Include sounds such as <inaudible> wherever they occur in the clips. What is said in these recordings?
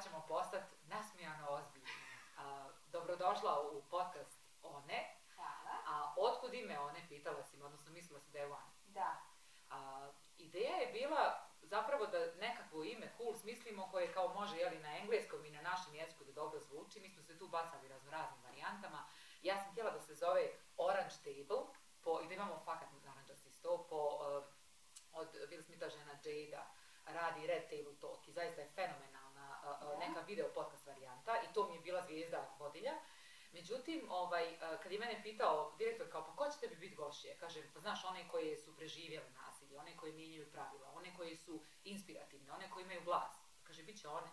sad ćemo postati nasmijano ozbiljno. A, dobrodošla u podcast One. Hvala. A otkud ime One, pitala si odnosno mislila si da je One. Da. A, ideja je bila zapravo da nekakvo ime cool smislimo koje kao može jeli, na engleskom i na našem jeziku da dobro zvuči. Mi smo se tu bacali razno raznim varijantama. Ja sam htjela da se zove Orange Table po, i da imamo fakat naranđasti sto po uh, od Will Smitha žena Jada radi Red Table Talk i zaista je fenomenalna Da. Neka video podcast varijanta i to mi je bila zvijezda vodilja. Međutim, ovaj, kad je mene pitao direktor kao pa ko će tebi biti gošće, kažem pa znaš one koje su preživjele nasilje, one koje mijenjaju pravila, one koje su inspirativne, one koje imaju glas. Kaže, bit će one.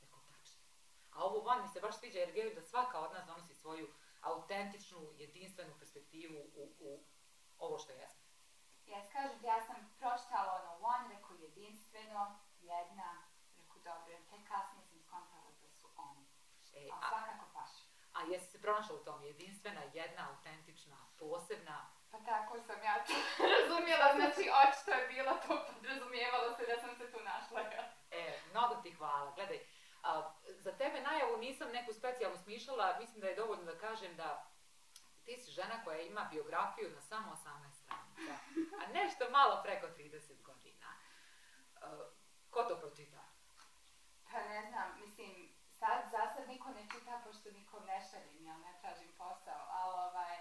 Rekao, tačno. A ovo van mi se baš sviđa jer vjerujem da svaka od nas donosi svoju autentičnu, jedinstvenu perspektivu u, u ovo što jesmo. Ja kažem ja sam pročitala ono one, rekao jedinstveno, jedna, jer tek kasnije sam skontala da su oni. E, A a, svakako paše. a jesi se pronašla u tom? Jedinstvena, jedna, autentična, posebna. Pa tako sam ja to <laughs> razumjela, znači očito je bilo to, podrazumijevalo se da sam se tu našla. ja. E, mnogo ti hvala. Gledaj, a, za tebe najavu nisam neku specijalnu smišljala, mislim da je dovoljno da kažem da ti si žena koja ima biografiju na samo 18 stranica, a nešto malo preko 30 godina. A, ko to pročita? Pa ne znam, mislim, sad za sad niko ne čita pošto nikom ne šaljem, ja ne tražim posao, ali ovaj,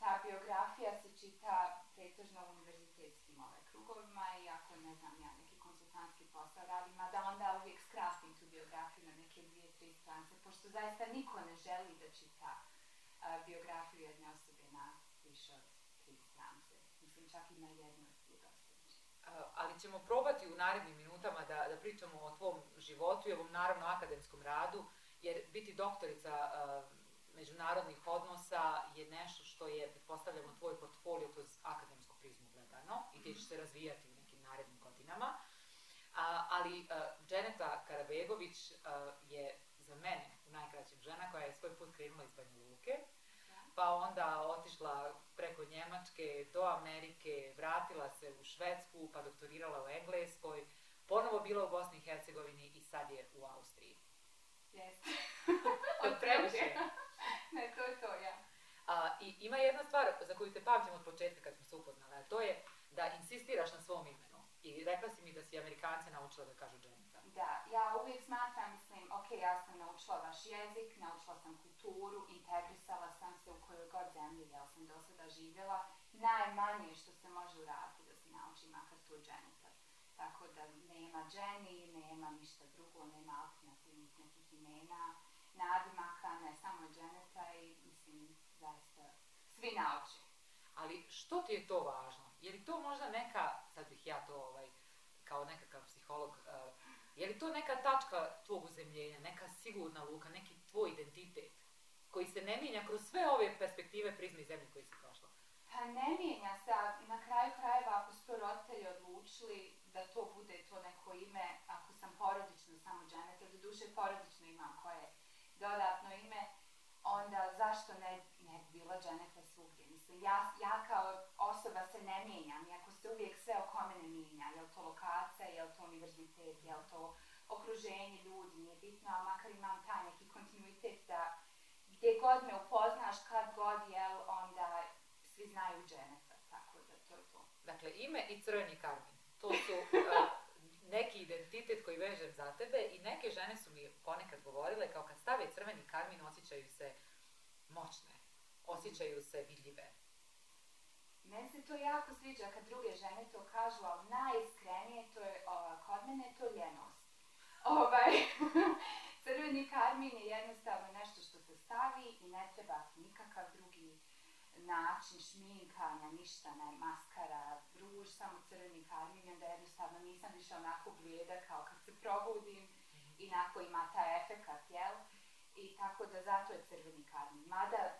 ta biografija se čita pretežno u univerzitetskim ovaj, krugovima i ako ne znam ja neki konsultantski posao radim, a da onda uvijek skratim tu biografiju na neke dvije, tri strance, pošto zaista niko ne želi da čita a, biografiju jedne osobe na više od tri strance. Mislim, čak i na jednoj je dosta više. A, ali ćemo probati u narednim minutama da, da pričamo o tvom životu i ovom naravno akademskom radu, jer biti doktorica međunarodnih odnosa je nešto što je, pretpostavljamo, tvoj portfolio kroz akademsku prizmu gledano i ti ćeš se razvijati u nekim narednim godinama. A, ali a, Dženeta Karabegović a, je za mene u najkraćem žena koja je svoj put krenula iz Banja Luke, pa onda otišla preko Njemačke do Amerike, vratila se u Švedsku, pa doktorirala u Engleskoj, ponovo bila u Bosni i Hercegovini i sad je u Austriji. Jeste. <laughs> Je previše. ne, to je to, ja. A, I ima jedna stvar za koju te pamćim od početka kad smo se upoznali, a to je da insistiraš na svom imenu. I rekla si mi da si Amerikance naučila da kažu Dženeta. Da, ja uvijek smatram, mislim, ok, ja sam naučila vaš jezik, naučila sam kulturu, integrisala sam se u kojoj god zemlji ja sam do sada živjela. Najmanje što se može uraditi da se nauči makar to Jennifer. Tako da nema Jenny, nema ništa drugo, nema alternativnih nekih imena, nadimaka, ne samo Jeneta i mislim, zaista, svi nauče. Ali što ti je to važno? Je li to možda neka, sad bih ja to ovaj, kao nekakav psiholog, je li to neka tačka tvog uzemljenja, neka sigurna luka, neki tvoj identitet koji se ne mijenja kroz sve ove perspektive prizme i zemlje koje si prošla? Pa ne mijenja se, a na kraju krajeva ako su to roditelji odlučili da to bude to neko ime, ako sam porodično samo jer do duše porodično imam koje je dodatno ime, onda zašto ne, ne bi bila Jennifer svugdje? Mislim, ja, ja kao osoba se ne mijenjam, iako se uvijek sve oko mene mijenja, je li to lokacija, je li to univerzitet, je li to okruženje ljudi, nije bitno, a makar imam taj neki kontinuitet da gdje god me upoznaš, kad god, jel, onda svi znaju Jennifer, tako da to je to. Dakle, ime i crveni karmin. To su uh, <laughs> neki identitet koji vežem za tebe i neke žene su mi ponekad govorile kao kad stave crveni karmin osjećaju se moćne, osjećaju se vidljive. Meni se to jako sviđa kad druge žene to kažu, ali najiskrenije to je, o, kod mene je to ljenost. <laughs> Ovaj, <laughs> crveni karmin je jednostavno nešto što se stavi i ne treba nikakav drugi način šminkanja, ništa, ne, maskara, ruž, samo crveni karmin, onda jednostavno nisam više onako blijeda kao kad se probudim, inako ima taj efekat, jel? I tako da zato je crveni karmin. Mada,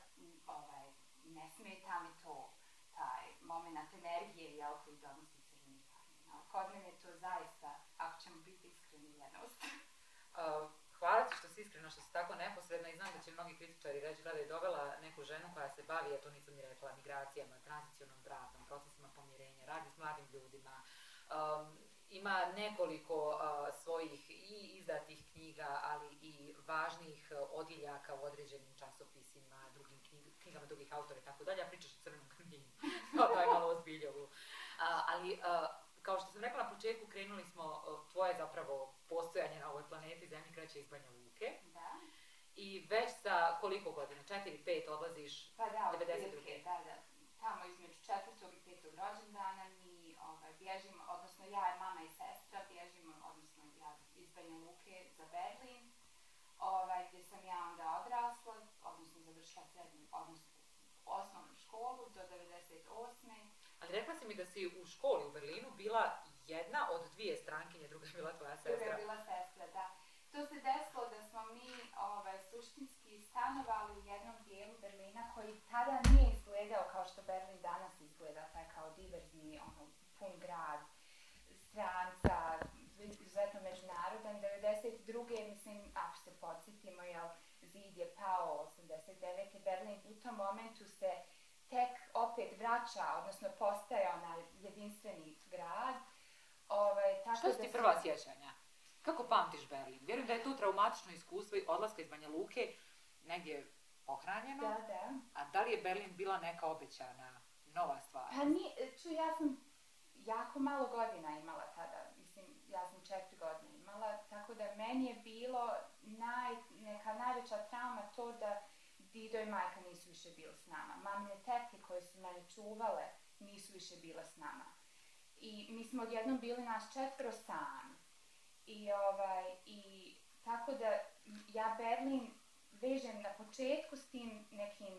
ovaj, ne smeta mi to, taj moment energije, jel, koji donosi crveni karmin. Ali kod mene je to zaista, ako ćemo biti iskreni, ljenost. Uh, hvala ti što si iskreno, što si tako neposredna i znam da će mnogi kritičari reći da je dovela neku ženu koja se bavi, ja to nisam ni rekla, migracijama, tranzicionom brakom, procesima pomirenja, radi s mladim ljudima. Um, ima nekoliko uh, svojih i izdatih knjiga, ali i važnih uh, odjeljaka u određenim časopisima, drugim knjigama drugih autora i tako dalje, a pričaš o crnom kaminu, <laughs> to je malo ozbiljovu. ali, uh, kao što sam rekla na početku, krenuli smo, uh, tvoje zapravo postojanje na ovoj planeti Zemlji kreće iz Banja Luke. Da. I već sa koliko godina? 4-5 odlaziš? Pa da, 92. da, da. Tamo između četvrtog i petog rođendana mi ovaj, bježimo, odnosno ja, mama i sestra bježimo, odnosno ja iz Banja Luke za Berlin, ovaj, gdje sam ja onda odrasla, odnosno završila srednju, odnosno osnovnu školu do 98. Ali rekla si mi da si u školi u Berlinu bila jedna od dvije strankinje, druga je bila tvoja sestra. Druga je bila sestra, da. To se desilo da smo mi ovaj, suštinski stanovali u jednom dijelu Berlina koji tada nije izgledao kao što Berlin danas izgleda, taj kao diverzni, ono, pun grad, stranca, izuzetno međunarodan. 92. mislim, ako se podsjetimo, jel, zid je pao 89. Berlin u tom momentu se tek opet vraća, odnosno postaje onaj jedinstveni grad. Ovaj, tako Što su ti prva sjećanja? Kako pamtiš Berlin? Vjerujem da je to traumatično iskustvo i odlaska iz Banja Luke negdje pohranjeno. Da, da. A da li je Berlin bila neka obećana nova stvar? Pa ni, ču, ja sam jako malo godina imala tada. Mislim, ja sam četiri godine imala, tako da meni je bilo naj, neka najveća trauma to da Dido i majka nisu više bili s nama. Mamine tetke koje su mene čuvale nisu više bile s nama. I mi smo odjednom bili nas četvro sami. I, ovaj, I tako da ja Berlin vežem na početku s tim nekim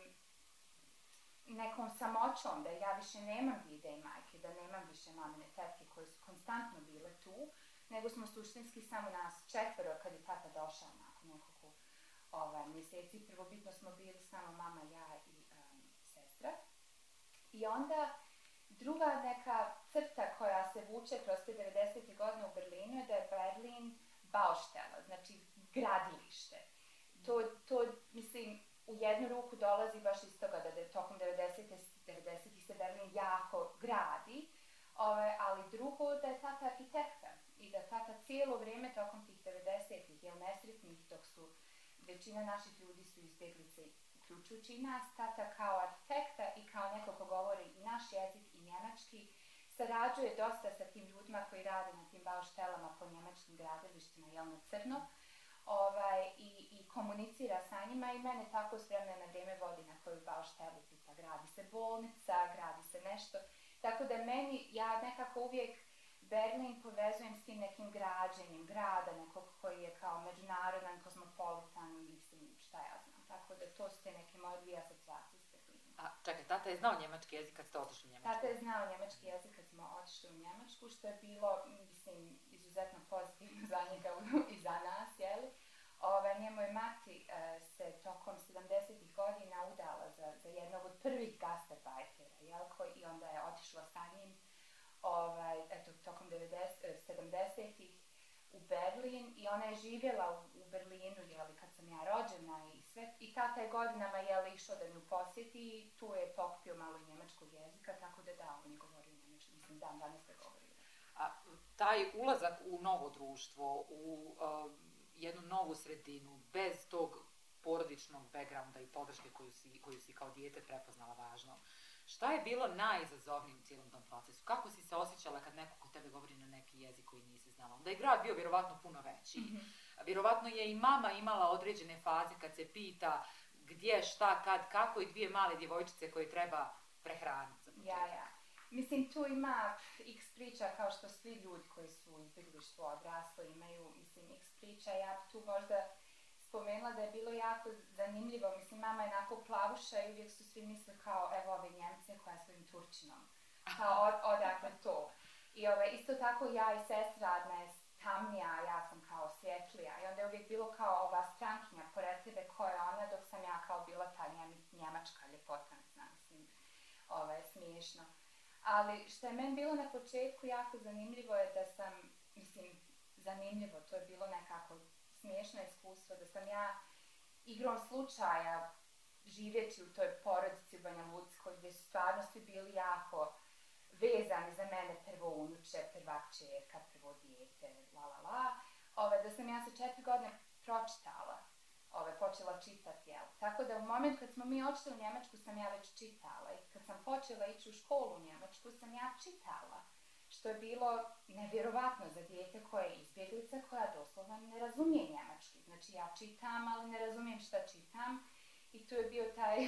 nekom samoćom, da ja više nemam dide i majke, da nemam više mamine tetke koje su konstantno bile tu, nego smo suštinski samo nas četvero kad je tata došao nakon nekoliko ovaj, mjeseci. Prvobitno smo bili samo mama, ja i um, sestra. I onda druga neka crta koja se vuče kroz te 90. godine u Berlinu je da je Berlin Baustela, znači gradilište. To, to, mislim, u jednu ruku dolazi baš iz toga da je tokom 90. 90. se Berlin jako gradi, ove, ali drugo da je tata arhitekta i da tata cijelo vrijeme tokom tih 90-ih, jel nesretnih, dok su većina naših ljudi su izbjeglice, uključujući i nas, tata kao arhitekta i kao neko ko govori i naš jezik i njemački, sarađuje dosta sa tim ljudima koji rade na tim bauštelama po njemačkim gradilištima, jel na crno, ovaj, i, i komunicira sa njima i mene tako s vremena na vrijeme vodi na koju bauštelu tipa gradi se bolnica, gradi se nešto. Tako da meni, ja nekako uvijek Berlin povezujem s tim nekim građenjem grada, nekog koji je kao međunarodan, kosmopolitan, mislim, šta ja znam. Tako da to su te neke moje dvije asocijacije s. A čekaj, tata je znao njemački jezik kad ste otišli u Njemačku? Tata je znao njemački jezik kad smo otišli u Njemačku, što je bilo, mislim, izuzetno pozitivno za njega i za nas, jeli? Ove, njemu je mati e, se tokom 70. godina udala za, za jednog od prvih gastarbajtera, jel? Koji, I onda je otišla sa njim ovaj, eto, tokom 90, 70-ih u Berlin i ona je živjela u Berlinu, jeli, kad sam ja rođena i sve. I tata je godinama, jeli, išao da nju posjeti i tu je pokupio malo njemačkog jezika, tako da da, on je govorio njemački, mislim, dan danas da govori. A taj ulazak u novo društvo, u uh, jednu novu sredinu, bez tog porodičnog backgrounda i podrške koju si, koju si kao dijete prepoznala važno, Šta je bilo najizazovnije u cijelom tom procesu? Kako si se osjećala kad neko kod tebe govori na neki jezik koji nisi znala? Da je grad bio vjerovatno puno veći. Mm -hmm. Vjerovatno je i mama imala određene faze kad se pita gdje, šta, kad, kako i dvije male djevojčice koje treba prehraniti. Ja, ja. Mislim, tu ima x priča kao što svi ljudi koji su u izbjeglištvu odrasli imaju, mislim, x priča. Ja tu možda spomenula da je bilo jako zanimljivo. Mislim, mama je onako plavuša i uvijek su svi misli kao, evo ove Njemce koja je svojim Turčinom. Kao, od, odakle to. I ove, isto tako ja i sestra Adna tamnija, a ja sam kao svjetlija. I onda je uvijek bilo kao ova strankinja pored tebe koja je ona, dok sam ja kao bila ta njem, njemačka ljepota, ne znam, mislim, ove, smiješno. Ali što je meni bilo na početku jako zanimljivo je da sam, mislim, zanimljivo, to je bilo nekako smiješno iskustvo da sam ja igrom slučaja živjeći u toj porodici u Banja Luckoj gdje su stvarno svi bili jako vezani za mene prvo unuče prvak čerka, prvo dijete, la la la, ove, da sam ja sa četiri godine pročitala, ove, počela čitati, jel? Tako da u moment kad smo mi odšli u Njemačku sam ja već čitala i kad sam počela ići u školu u Njemačku sam ja čitala što je bilo nevjerovatno za dijete koje je izbjeglica koja doslovno ne razumije njemački. Znači ja čitam, ali ne razumijem šta čitam i tu je bio taj <laughs>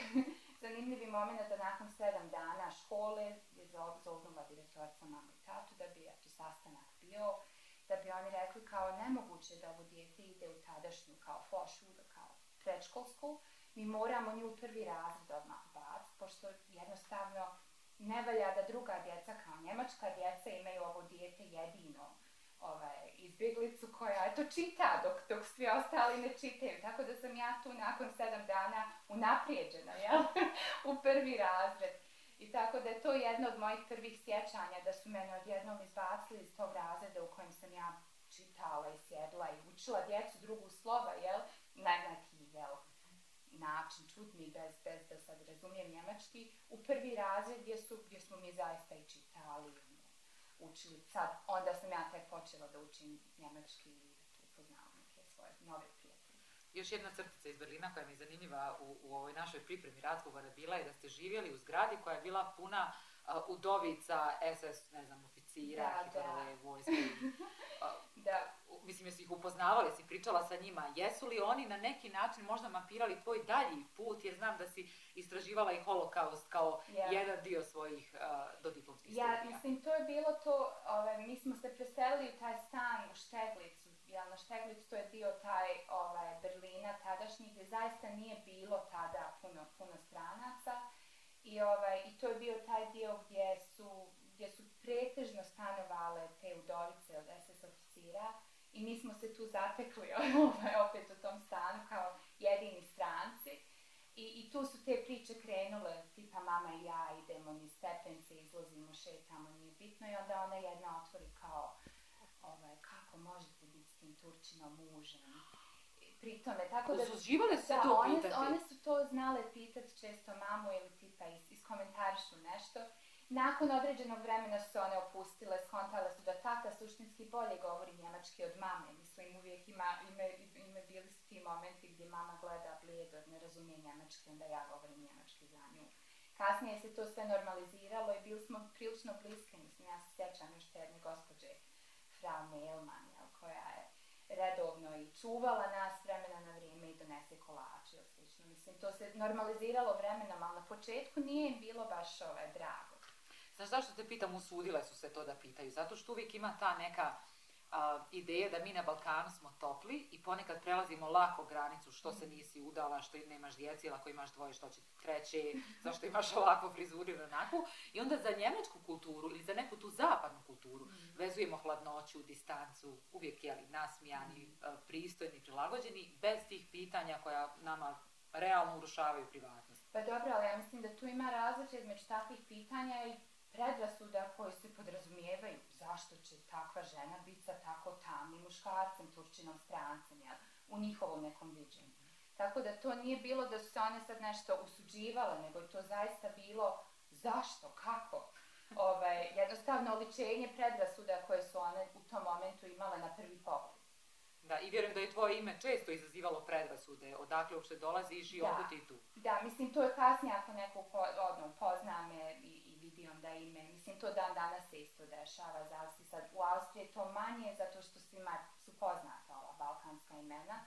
zanimljivi moment da nakon sedam dana škole je zognula direktorica mamu i tatu da bi eto, sastanak bio, da bi oni rekli kao nemoguće da ovo dijete ide u tadašnju kao fošulu, kao predškolsku, mi moramo nju prvi razred odmah bac, pošto jednostavno ne valja da druga djeca kao njemačka djeca imaju ovo dijete jedino ovaj, izbjeglicu koja eto čita dok, dok svi ostali ne čitaju. Tako da sam ja tu nakon sedam dana unaprijeđena jel? <laughs> u prvi razred. I tako da je to jedno od mojih prvih sjećanja da su mene odjednom izbacili iz tog razreda u kojem sam ja čitala i sjedla i učila djecu drugu slova, jel? Na neki, jel, način čudni, bez, bez da sad razumijem njemački, u prvi razred gdje, su, gdje smo mi zaista i čitali, učili. Sad, onda sam ja tek počela da učim njemački i upoznavam neke svoje nove prijatelje. Još jedna crtica iz Berlina koja mi je zanimljiva u, u ovoj našoj pripremi razgovora bila je da ste živjeli u zgradi koja je bila puna uh, udovica SS, ne znam, oficira, Da, Hitlerove <laughs> da. vojske. Uh, Da, mislim, jesi ih upoznavali, jesi pričala sa njima, jesu li oni na neki način možda mapirali tvoj dalji put, jer znam da si istraživala i holokaust kao Ja. jedan dio svojih uh, dodiplomskih Ja, studija. mislim, to je bilo to, ove, mi smo se preselili u taj stan u Šteglicu, jel, na Šteglicu to je dio taj ovaj, Berlina tadašnji, gdje zaista nije bilo tada puno, puno stranaca i, ovaj, i to je bio taj dio gdje su, gdje su pretežno stanovale te udovice od SS oficira i mi smo se tu zatekli <laughs> ovaj, opet u tom stanu kao jedini stranci. I, I tu su te priče krenule, tipa mama i ja idemo niz stepence, izlazimo, šetamo, nije bitno. I onda ona jedna otvori kao, ovaj, kako možete biti s tim Turčinom mužem. Pri tome, tako da... Su se Da, to one, pitati. one su to znale pitati često mamu ili tipa is, iskomentarišu nešto. Nakon određenog vremena su se one opustile, skontale su da tata suštinski bolje govori njemački od mame. Mislim, uvijek ima, ima, ima bili su ti momenti gdje mama gleda blijedo, ne razumije njemački, onda ja govorim njemački za nju. Kasnije se to sve normaliziralo i bili smo prilično bliske, mislim, ja se sjećam još te jedne gospođe, Frau Mailman, jel, koja je redovno i čuvala nas vremena na vrijeme i donese kolače ili slično. Mislim, to se normaliziralo vremenom, ali na početku nije im bilo baš ovaj, drago. Znaš zašto te pitam, usudile su se to da pitaju? Zato što uvijek ima ta neka a, ideja da mi na Balkanu smo topli i ponekad prelazimo lako granicu što se nisi udala, što nemaš djeci, ili ako imaš dvoje što će treće, <laughs> zašto imaš ovakvu frizuru ili onakvu. I onda za njemačku kulturu ili za neku tu zapadnu kulturu vezujemo hladnoću, distancu, uvijek jeli nasmijani, a, pristojni, prilagođeni, bez tih pitanja koja nama realno urušavaju privatnost. Pa dobro, ali ja mislim da tu ima razlike između takvih pitanja i predrasuda koje se podrazumijevaju. Zašto će takva žena biti sa tako tamnim muškarcem, turčinom, strancem, jel? U njihovom nekom viđenju. Tako da to nije bilo da su se one sad nešto usuđivale, nego je to zaista bilo zašto, kako. Ovaj, jednostavno oličenje predrasuda koje su one u tom momentu imale na prvi pogled. Da, i vjerujem da je tvoje ime često izazivalo predrasude, odakle uopšte dolaziš i Da. otkud ti tu. Da, mislim, to je kasnije ako neko po, ono, pozna me i, vidi onda ime. Mislim, to dan danas se isto dešava, zavisi sad. U Austriji je to manje zato što svima su poznata ova balkanska imena.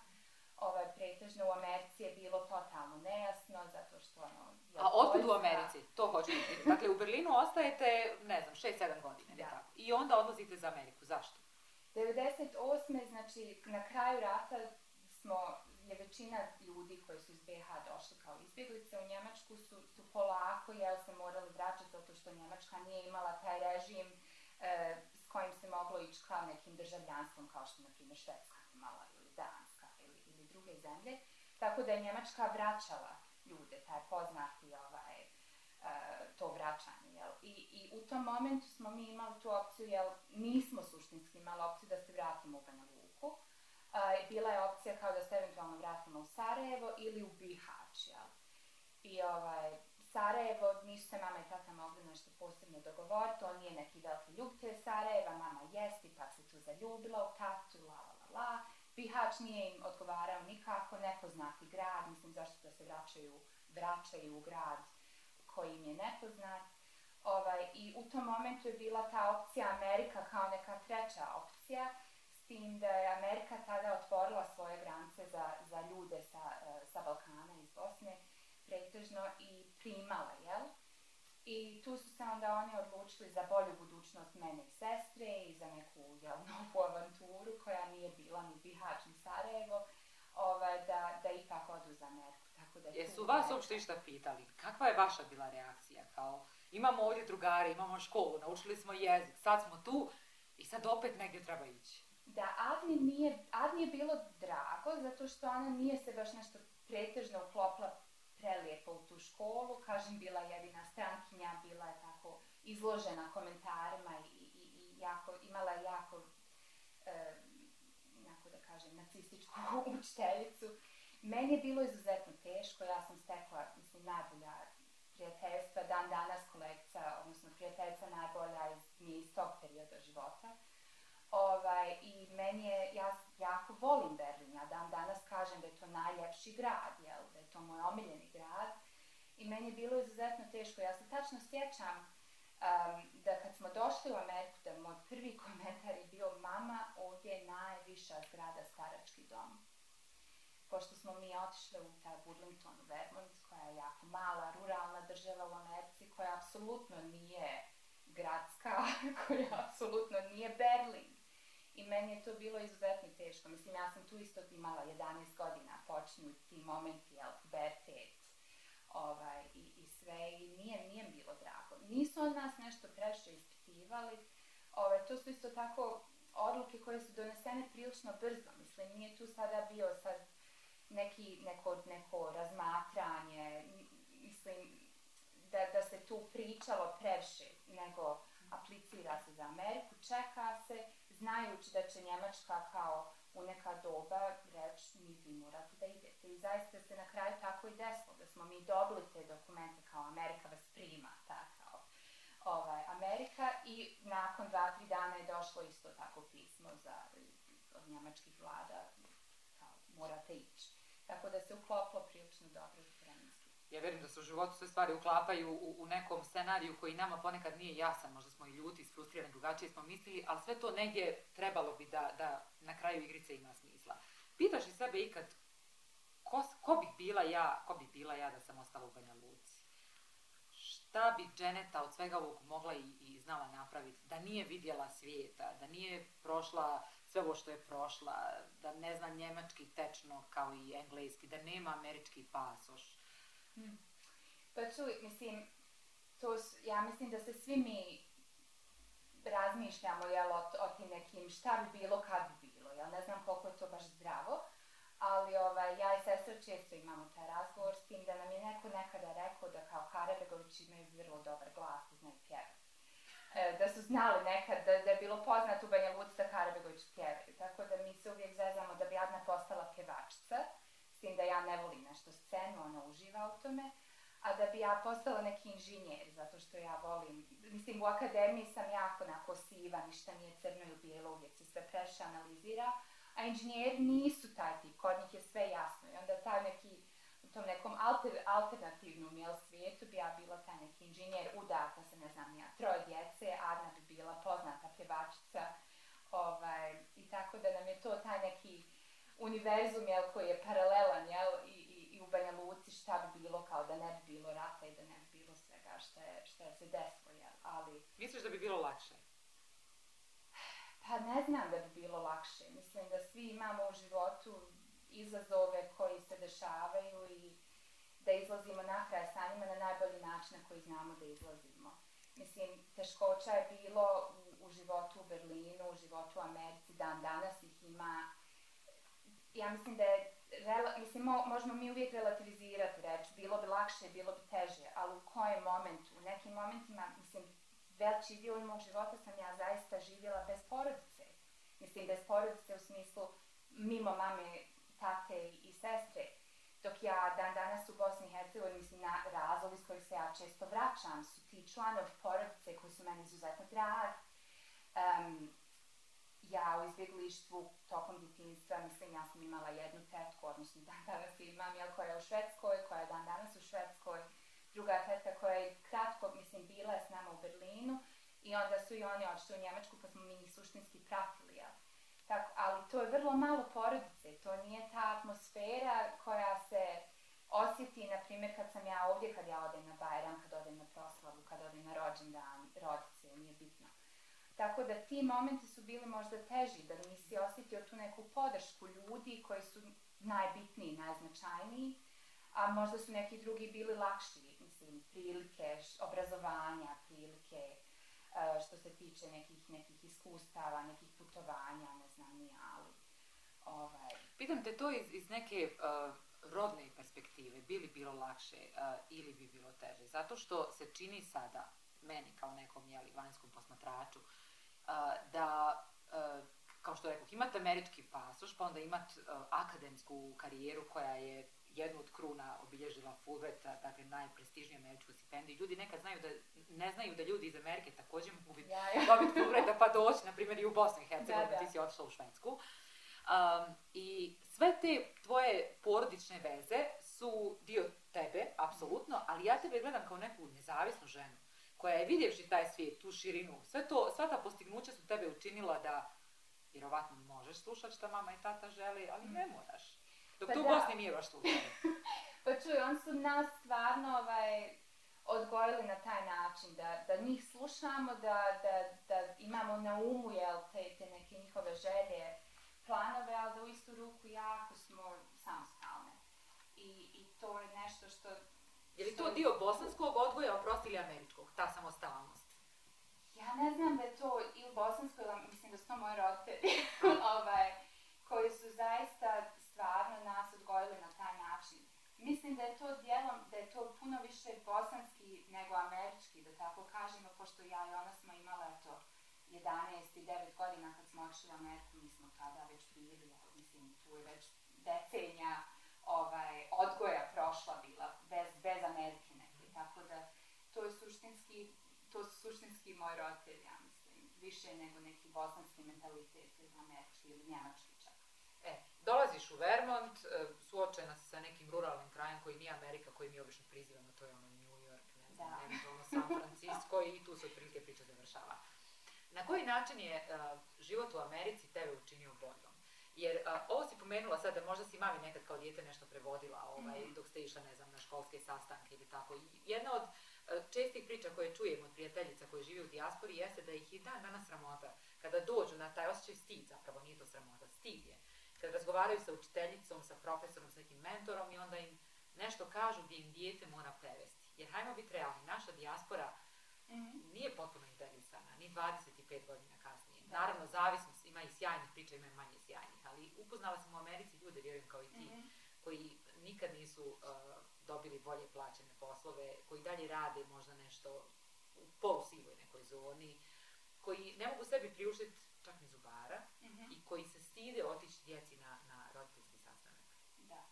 Ovaj, pretežno u Americi je bilo totalno nejasno, zato što ono... A otkud u Americi? To hoću da. Dakle, u Berlinu ostajete, ne znam, 6-7 godina, Da. tako. I onda odlazite za Ameriku. Zašto? 98. znači na kraju rata smo, je većina ljudi koji su iz BiH došli kao izbjeglice u Njemačku su, su polako jel se morali vraćati zato što Njemačka nije imala taj režim e, s kojim se moglo ići kao nekim državljanstvom kao što na primjer Švedska imala ili Danska ili, ili druge zemlje. Tako da je Njemačka vraćala ljude, taj poznati ovaj, e, to vraćanje. Jel? I, I u tom momentu smo mi imali tu opciju, jel nismo suštinski imali opciju da se vratimo u Banja Luku. E, bila je opcija kao da se eventualno vratimo u Sarajevo ili u Bihać. Jel? I ovaj, Sarajevo, nisu se mama i tata mogli nešto posebno dogovoriti, on nije neki veliki ljubitelj Sarajeva, mama jest, ipak se tu zaljubila u tatu, la la la la. Bihać nije im odgovarao nikako, nepoznati grad, mislim zašto da se vraćaju, vraćaju u grad koji im je nepoznat. Ovaj, I u tom momentu je bila ta opcija Amerika kao neka treća opcija, s tim da je Amerika tada otvorila svoje granice za, za ljude sa, eh, sa Balkana iz Bosne, pretežno i primala, jel? I tu su se onda oni odlučili za bolju budućnost mene i sestre i za neku jel, <laughs> novu avanturu koja nije bila ni Bihać ni Sarajevo, ovaj, da, da ipak odu za Ameriku. Tako da je Jesu vas uopšte išta pitali? Kakva je vaša bila reakcija? Kao, imamo ovdje drugare, imamo školu, naučili smo jezik, sad smo tu i sad opet negdje treba ići. Da, Adni nije, Adni je bilo drago, zato što ona nije se baš nešto pretežno uklopila prelijepo u tu školu, kažem, bila je jedina strankinja, bila je tako izložena komentarima i, i, i jako, imala jako, e, jako da kažem, nacističku <laughs> učiteljicu. Meni je bilo izuzetno teško, ja sam stekla, mislim, najbolja prijateljstva, dan danas kolegica, odnosno prijateljica najbolja iz, iz tog perioda života. Ovaj, I meni je, ja jako volim Berlin, ja dan danas kažem da je to najljepši grad, jel, da je to moj omiljeni grad. I meni je bilo izuzetno teško, ja se tačno sjećam um, da kad smo došli u Ameriku, da moj prvi komentar je bio mama, ovdje je najviša zgrada starački dom. Pošto smo mi otišli u taj Burlington, Vermont, koja je jako mala, ruralna država u Americi, koja apsolutno nije gradska, <laughs> koja apsolutno nije Berlin. I meni je to bilo izuzetno teško. Mislim, ja sam tu isto imala 11 godina, počinju ti momenti, jel, pubertet, ovaj, i, i sve, i nije, nije bilo drago. Nisu od nas nešto previše ispitivali, ovaj, to su isto tako odluke koje su donesene prilično brzo. Mislim, nije tu sada bio sad neki, neko, neko razmatranje, mislim, da, da se tu pričalo previše, nego aplicira se za Ameriku, čeka se, znajući da će Njemačka kao u neka doba reći mi vi morate da idete. I zaista se na kraju tako i desilo, da smo mi dobili te dokumente kao Amerika vas prima, ta kao ovaj, Amerika i nakon dva, tri dana je došlo isto tako pismo za, od njemačkih vlada kao morate ići. Tako da se uklopilo prilično dobro. Ja vjerujem da se u životu sve stvari uklapaju u, u nekom scenariju koji nama ponekad nije jasan, možda smo i ljuti, isfrustrirani, drugačije smo mislili, ali sve to negdje trebalo bi da, da na kraju igrice ima smisla. Pitaš li sebe ikad, ko, ko bi bila ja, ko bi bila ja da sam ostala u Banja Luci? Šta bi Dženeta od svega ovog mogla i, i znala napraviti? Da nije vidjela svijeta, da nije prošla sve ovo što je prošla, da ne zna njemački tečno kao i engleski, da nema američki pasoš. Pa čuj, mislim, to su, ja mislim da se svi mi razmišljamo jel, o, o tim nekim šta bi bilo kad bi bilo. Ja ne znam koliko je to baš zdravo, ali ovaj, ja i sestra često imamo taj razgovor s tim da nam je neko nekada rekao da kao Karabegović imaju vrlo dobar glas i znaju pjevati. E, da su znali nekad, da, da je bilo poznato u Banja Luci da Karabegović pjevaju. Tako da mi se uvijek zezamo da bi Adna postala pjevačica, s tim da ja ne volim nešto scenu, ona uživa u tome, a da bi ja postala neki inženjer, zato što ja volim, mislim u akademiji sam jako onako siva, ništa nije crno ili bijelo, uvijek se sve preše analizira, a inženjeri nisu taj tip, kod njih je sve jasno i onda taj neki, u tom nekom alter, alternativnom jel, svijetu bi ja bila taj neki inženjer, udata se, ne znam ja, troje djece, Adna bi bila poznata pjevačica, ovaj, i tako da nam je to taj neki univerzum jel, koji je paralelan jel, i, i, i u Banja Luci šta bi bilo kao da ne bi bilo rata i da ne bi bilo svega šta je, šta je se desilo, jel, ali Misliš da bi bilo lakše? pa ne znam da bi bilo lakše. Mislim da svi imamo u životu izazove koji se dešavaju i da izlazimo na kraj sa njima na najbolji način na koji znamo da izlazimo. Mislim, teškoća je bilo u, u životu u Berlinu, u životu u Americi, dan danas ih ima. Ja mislim da je, mislim, mo, možemo mi uvijek relativizirati reći, bilo bi lakše, bilo bi teže, ali u kojem momentu? U nekim momentima, mislim, veći dio mog života sam ja zaista živjela bez porodice. Mislim, bez porodice u smislu mimo mame, tate i sestre. Dok ja dan danas u Bosni i Hercegovini, mislim, na razlog iz kojih se ja često vraćam su ti članovi porodice koji su meni izuzetno dragi. Um, ja u izbjeglištvu tokom djetinjstva, mislim, ja sam imala jednu tetku, odnosno <laughs> dan danas imam, jel, koja je u Švedskoj, koja je dan danas u Švedskoj, druga tetka koja je kratko, mislim, bila je s nama u Berlinu i onda su i oni odšli u Njemačku pa smo mi njih suštinski pratili, jel. Tako, ali to je vrlo malo porodice, to nije ta atmosfera koja se osjeti, na primjer, kad sam ja ovdje, kad ja odem na Bajram, kad odem na proslavu, kad odem na rođendan, rodice, nije bitno. Tako da ti momenti su bili možda teži, da nisi osjetio tu neku podršku ljudi koji su najbitniji, najznačajniji, a možda su neki drugi bili lakši, mislim, prilike, obrazovanja, prilike, e, što se tiče nekih, nekih iskustava, nekih putovanja, ne znam ni, ali... Ovaj... Pitam te to iz, iz neke uh, rodne perspektive, bi li bilo lakše uh, ili bi bilo teže? Zato što se čini sada, meni kao nekom jeli, vanjskom posmatraču, uh, da kao što rekao, imate američki pasoš, pa onda imate akademsku karijeru koja je jednu od kruna obilježila Fulbrighta, dakle najprestižniju američku stipendiju. Ljudi nekad znaju da, ne znaju da ljudi iz Amerike takođe mogu ja, ja. dobiti Fulbrighta pa doći, na primjer, i u Bosnu i Hercegovini, da, da. ti si otišla u Švedsku. Um, I sve te tvoje porodične veze su dio tebe, apsolutno, ali ja tebe gledam kao neku nezavisnu ženu koja je vidjevši taj svijet, tu širinu, sve to, sva ta postignuća su tebe učinila da vjerovatno možeš slušati šta mama i tata želi, ali ne moraš. Dok pa to u da. Bosni nije baš slučaj. <laughs> pa čuj, on su nas stvarno ovaj, odgojili na taj način, da, da njih slušamo, da, da, da imamo na umu jel, te, te neke njihove želje, planove, ali da u istu ruku jako smo samostalne. I, i to je nešto što... Je li to dio bosanskog odgoja, oprosti ili američkog, ta samostalnost? Ja ne znam da je to i u bosanskoj, mislim da su to moji roditelji, <laughs> ovaj, koji su zaista stvarno nas odgojili na taj način. Mislim da je to dijelom, da je to puno više bosanski nego američki, da tako kažemo, pošto ja i ona smo imala to 11 i 9 godina kad smo otišli u Ameriku, mi smo tada već bili, mislim, tu je već decenja ovaj, odgoja prošla bila, bez, bez Amerike neke, tako da to je suštinski, to su suštinski moji roditelji, ja mislim, više nego neki bosanski mentalitet ili američki ili njemački čak. E, dolaziš u Vermont, e, suočena si sa nekim ruralnim krajem koji nije Amerika, koji mi obično prizivamo, to je ono New York, ne znam, da. eventualno San Francisco i tu se otprilike priča završava. Na koji način je uh, život u Americi tebe učinio boljom? Jer uh, ovo si pomenula sad da možda si mami nekad kao dijete nešto prevodila ovaj, mm. dok ste išla, ne znam, na školske sastanke ili tako. Jedna od uh, čestih priča koje čujem od prijateljica koje žive u dijaspori jeste da ih i dan danas sramota kada dođu na taj osjećaj stid, zapravo nije to sramota, stid je kad razgovaraju sa učiteljicom, sa profesorom, sa nekim mentorom i onda im nešto kažu gdje im dijete mora prevesti. Jer hajmo biti realni, naša dijaspora mm -hmm. nije potpuno integrisana, ni 25 godina. Naravno, zavisnost ima i sjajnih priča, ima i manje sjajnih, ali upoznala sam u Americi ljude, vjerujem kao i ti, mm -hmm. koji nikad nisu uh, dobili bolje plaćene poslove, koji dalje rade možda nešto u polusivoj nekoj zoni, koji ne mogu sebi priuštiti čak ni zubara mm -hmm. i koji se stide otići djeci na, na roditeljski sastanak. Da.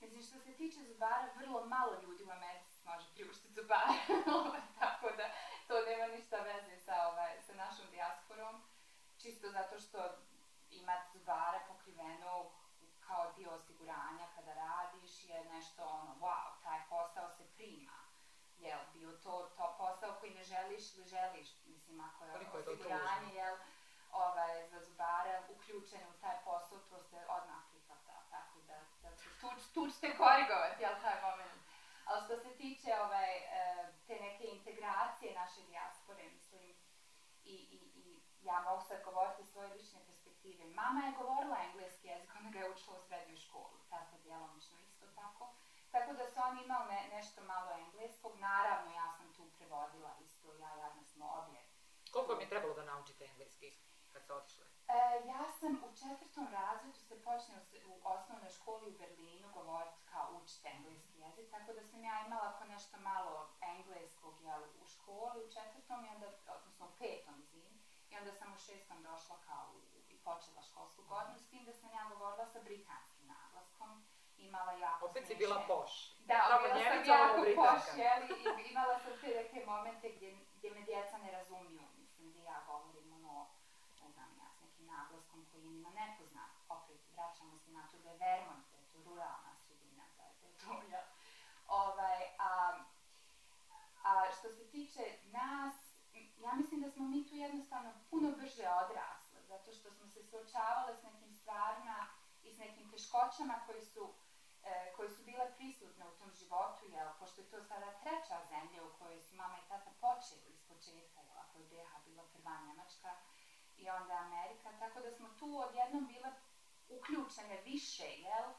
Mislim, što se tiče zubara, vrlo malo ljudi u Americi može priuštiti zubara, <laughs> tako da to nema ništa veze sa, ovaj, sa našom dijasporom, čisto zato što imati zubara pokriveno kao dio osiguranja kada radiš je nešto ono, wow, taj posao se prima. Jel, bio to, to posao koji ne želiš ili želiš, mislim, ako je Koliko osiguranje, je jel, ovaj, za zubara uključeni u taj posao, to se odmah prihvata, tako da, da se tuč, tučte korigovati, jel, taj moment. Ali što se tiče ovaj, e, te neke integracije naše dijaspore, mislim, i, i, i ja mogu sad govoriti svoje lične perspektive. Mama je govorila engleski jezik, ona ga je učila u srednjoj školi, tata djelomično isto tako. Tako da su oni imali ne, nešto malo engleskog, naravno ja sam tu prevodila isto, ja i smo obje. Koliko mi je trebalo da naučite engleski? kad ste otišli? E, ja sam u četvrtom razredu se počne u, osnovnoj školi u Berlinu govoriti kao učiti engleski jezik, tako da sam ja imala ako nešto malo engleskog jel, u školi u četvrtom, i onda, odnosno u petom, i onda sam u šestom došla kao i počela školsku godinu, s tim da sam ja govorila sa britanskim naglaskom, imala jako Opet si smiješne- bila poš. Da, Tamo bila sam jako poš, jeli, i imala sam te neke momente gdje, gdje me djeca ne razumiju, mislim, gdje ja govorim ono, ne znam ja, s nekim naglaskom koji njima nepoznat. Opet, vraćamo se na to da je Vermont, da je to ruralna sredina, da je to, ja. Ovaj, a, a što se tiče nas, ja mislim da smo mi tu jednostavno puno brže odrasle, zato što smo se suočavale s nekim stvarima i s nekim teškoćama koji su e, koje su bile prisutne u tom životu, jel, pošto je to sada treća zemlja u kojoj su mama i tata počeli iz početka, jel, ako je BiH bila prva Njemačka i onda Amerika, tako da smo tu odjednom bile uključene više, jel, e,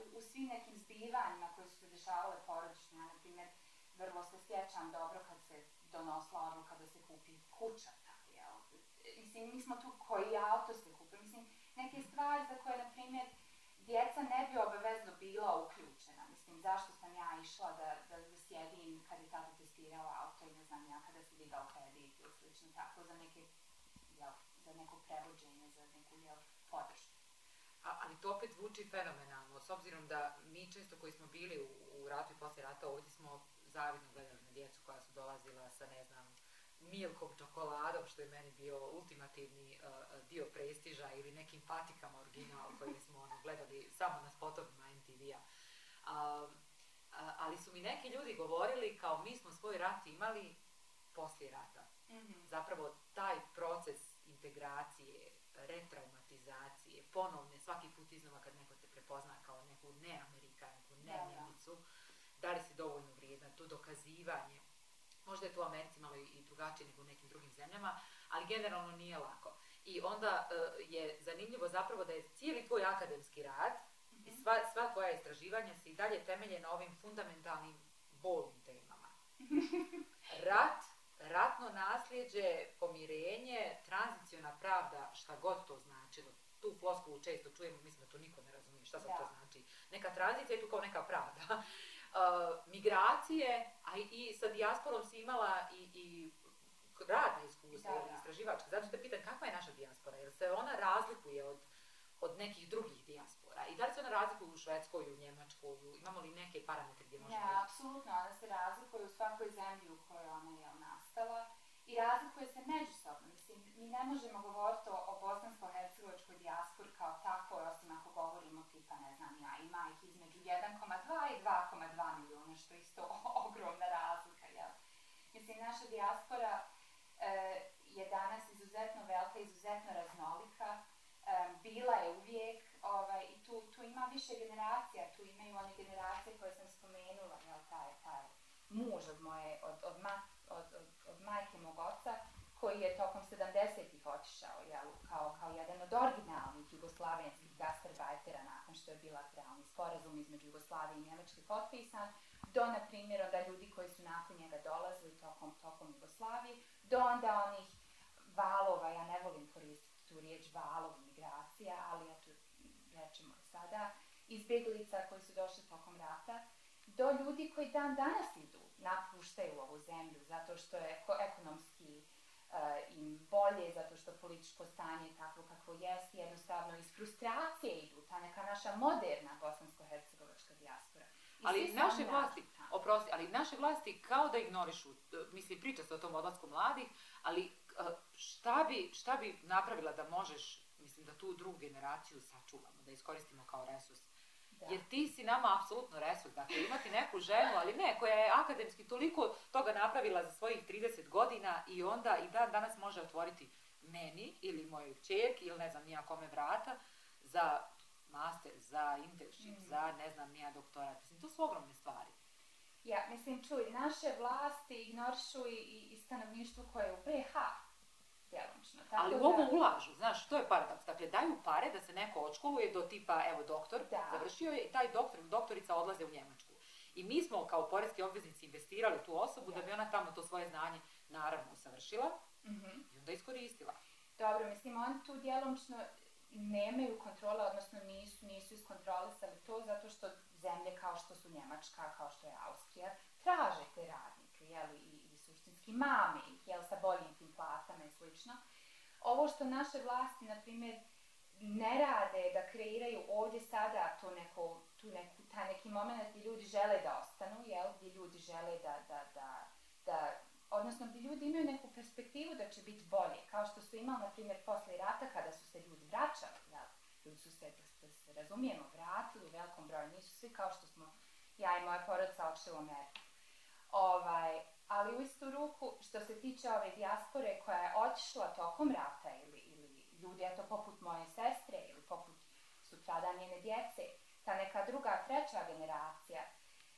u, u svim nekim zbivanjima koje su se dešavale porodično, na primjer, vrlo se sjećam dobro kad se donosila odluka da se kupi kuća, tako, jel, mislim, mi smo tu koji auto se kupi, mislim, neke stvari za koje, na primjer, djeca ne bi obavezno bila uključena. Mislim, zašto sam ja išla da, da, da sjedim kad je tata testirao auto i ne znam ja kada se digao kredit ili slično tako za neke, jel, za neko prevođenje, za neku, jel, podršku. A, ali to opet zvuči fenomenalno, s obzirom da mi često koji smo bili u, u ratu i poslije rata ovdje smo zavidno gledali na djecu koja su dolazila sa, ne znam, milkom, čokoladom, što je meni bio ultimativni uh, dio prestiža ili nekim patikama original koji smo ono, gledali samo na spotovima MTV-a. A, a, ali su mi neki ljudi govorili kao mi smo svoj rat imali poslije rata. Zapravo taj proces integracije, retraumatizacije, ponovne, svaki put iznova kad neko te prepozna kao neku neamerikanku, ne da. Njemicu, da li si dovoljno vrijedna, to dokazivanje. Možda je to u Americi malo i- drugačije nego u nekim drugim zemljama, ali generalno nije lako. I onda e, je zanimljivo zapravo da je cijeli tvoj akademski rad i sva, sva tvoja istraživanja se i dalje temelje na ovim fundamentalnim bolnim temama. <laughs> Rat, ratno nasljeđe, pomirenje, tranziciona pravda, šta god to značilo. Tu floskulu često čujemo, mislim da to niko ne razumije šta sad Da. to znači. Neka tranzicija je tu kao neka pravda. Uh, migracije, a i, sa dijasporom si imala i, i radna iskustva, Da, da. istraživačka. Zato te pitam kakva je naša dijaspora, jer se ona razlikuje od, od nekih drugih dijaspora. I da li se ona razlikuje u Švedskoj, u Njemačkoj, imamo li neke parametre gdje možemo... Ne, apsolutno, ona se razlikuje u svakoj zemlji u kojoj ona je nastala i razlikuje se međusobno. Mislim, mi ne možemo govoriti o, o bosansko-hercegovačkoj dijaspori kao takvoj, osim ako govorimo tipa, ne znam ja, ima ih između 1,2 i 2,2 milijuna, što je isto <laughs> ogromna razlika, jel? Mislim, naša dijaspora e, je danas izuzetno velika, izuzetno raznolika, e, bila je uvijek, ovaj, i tu, tu ima više generacija, tu imaju one generacije koje sam spomenula, jel, taj, taj muž od moje, od, od, ma, od, od, od majke mog oca, koji je tokom 70-ih otišao, jel, kao, kao jedan od originalnih jugoslavenskih gastarbajtera nakon što je bilateralni sporazum između Jugoslavije i Njemačke potpisan, do, na primjer, onda ljudi koji su nakon njega dolazili tokom, tokom Jugoslavije, do onda onih valova, ja ne volim koristiti tu riječ valov migracija, ali eto, rečemo je sada, izbjeglica koji su došli tokom rata, do ljudi koji dan danas idu, napuštaju ovu zemlju, zato što je ko- ekonomski eh, im bolje, zato što političko stanje je takvo kakvo jest, jednostavno iz frustracije idu, ta neka naša moderna bosansko-hercegovačka dijaspora. I Ali naše vlasti, oprosti, ali naše vlasti kao da ignorišu, mislim, priča se o tom odlasku mladih, ali e, šta bi, šta bi napravila da možeš, mislim, da tu drugu generaciju sačuvamo, da iskoristimo kao resurs? Da. Jer ti si nama apsolutno resurs, dakle imati neku ženu, ali ne, koja je akademski toliko toga napravila za svojih 30 godina i onda i dan danas može otvoriti meni ili mojoj čerki ili ne znam nija kome vrata za master, za internship, Mhm. za ne znam nija doktorat. Mislim, to su ogromne stvari. Ja, mislim, čuj, naše vlasti ignorišu i, i, stanovništvo koje je u BiH, djelomično. Tako Ali u da- ovo ulažu, znaš, to je paradoks. Dakle, daju pare da se neko odškoluje do tipa, evo, doktor, Da. završio je i taj doktor doktorica odlaze u Njemačku. I mi smo kao porezki obveznici investirali tu osobu da bi ona tamo to svoje znanje naravno usavršila Mhm. i onda iskoristila. Dobro, mislim, oni tu djelomično nemaju kontrole, odnosno nisu, nisu iskontrolisali to zato što zemlje kao što su Njemačka, kao što je Austrija, traže te radnike, jeli, i, i suštinski mame ih, jel, sa boljim platama i slično. Ovo što naše vlasti, na primjer, ne rade, da kreiraju ovdje sada to neko, tu neku, taj neki moment gdje ljudi žele da ostanu, jel? Gdje ljudi žele da, da, da, da odnosno gdje ljudi imaju neku perspektivu da će biti bolje, kao što su imali, na primjer, posle rata kada su se ljudi vraćali, jel? Ljudi su se, da, da se razumijemo, vratili u velikom broju, nisu svi kao što smo ja i moja porodica odšli u. Ovaj, ali u istu ruku, što se tiče ove dijaspore koja je otišla tokom rata ili, ili ljudi, eto, poput moje sestre ili poput sutrada njene djece, ta neka druga, treća generacija,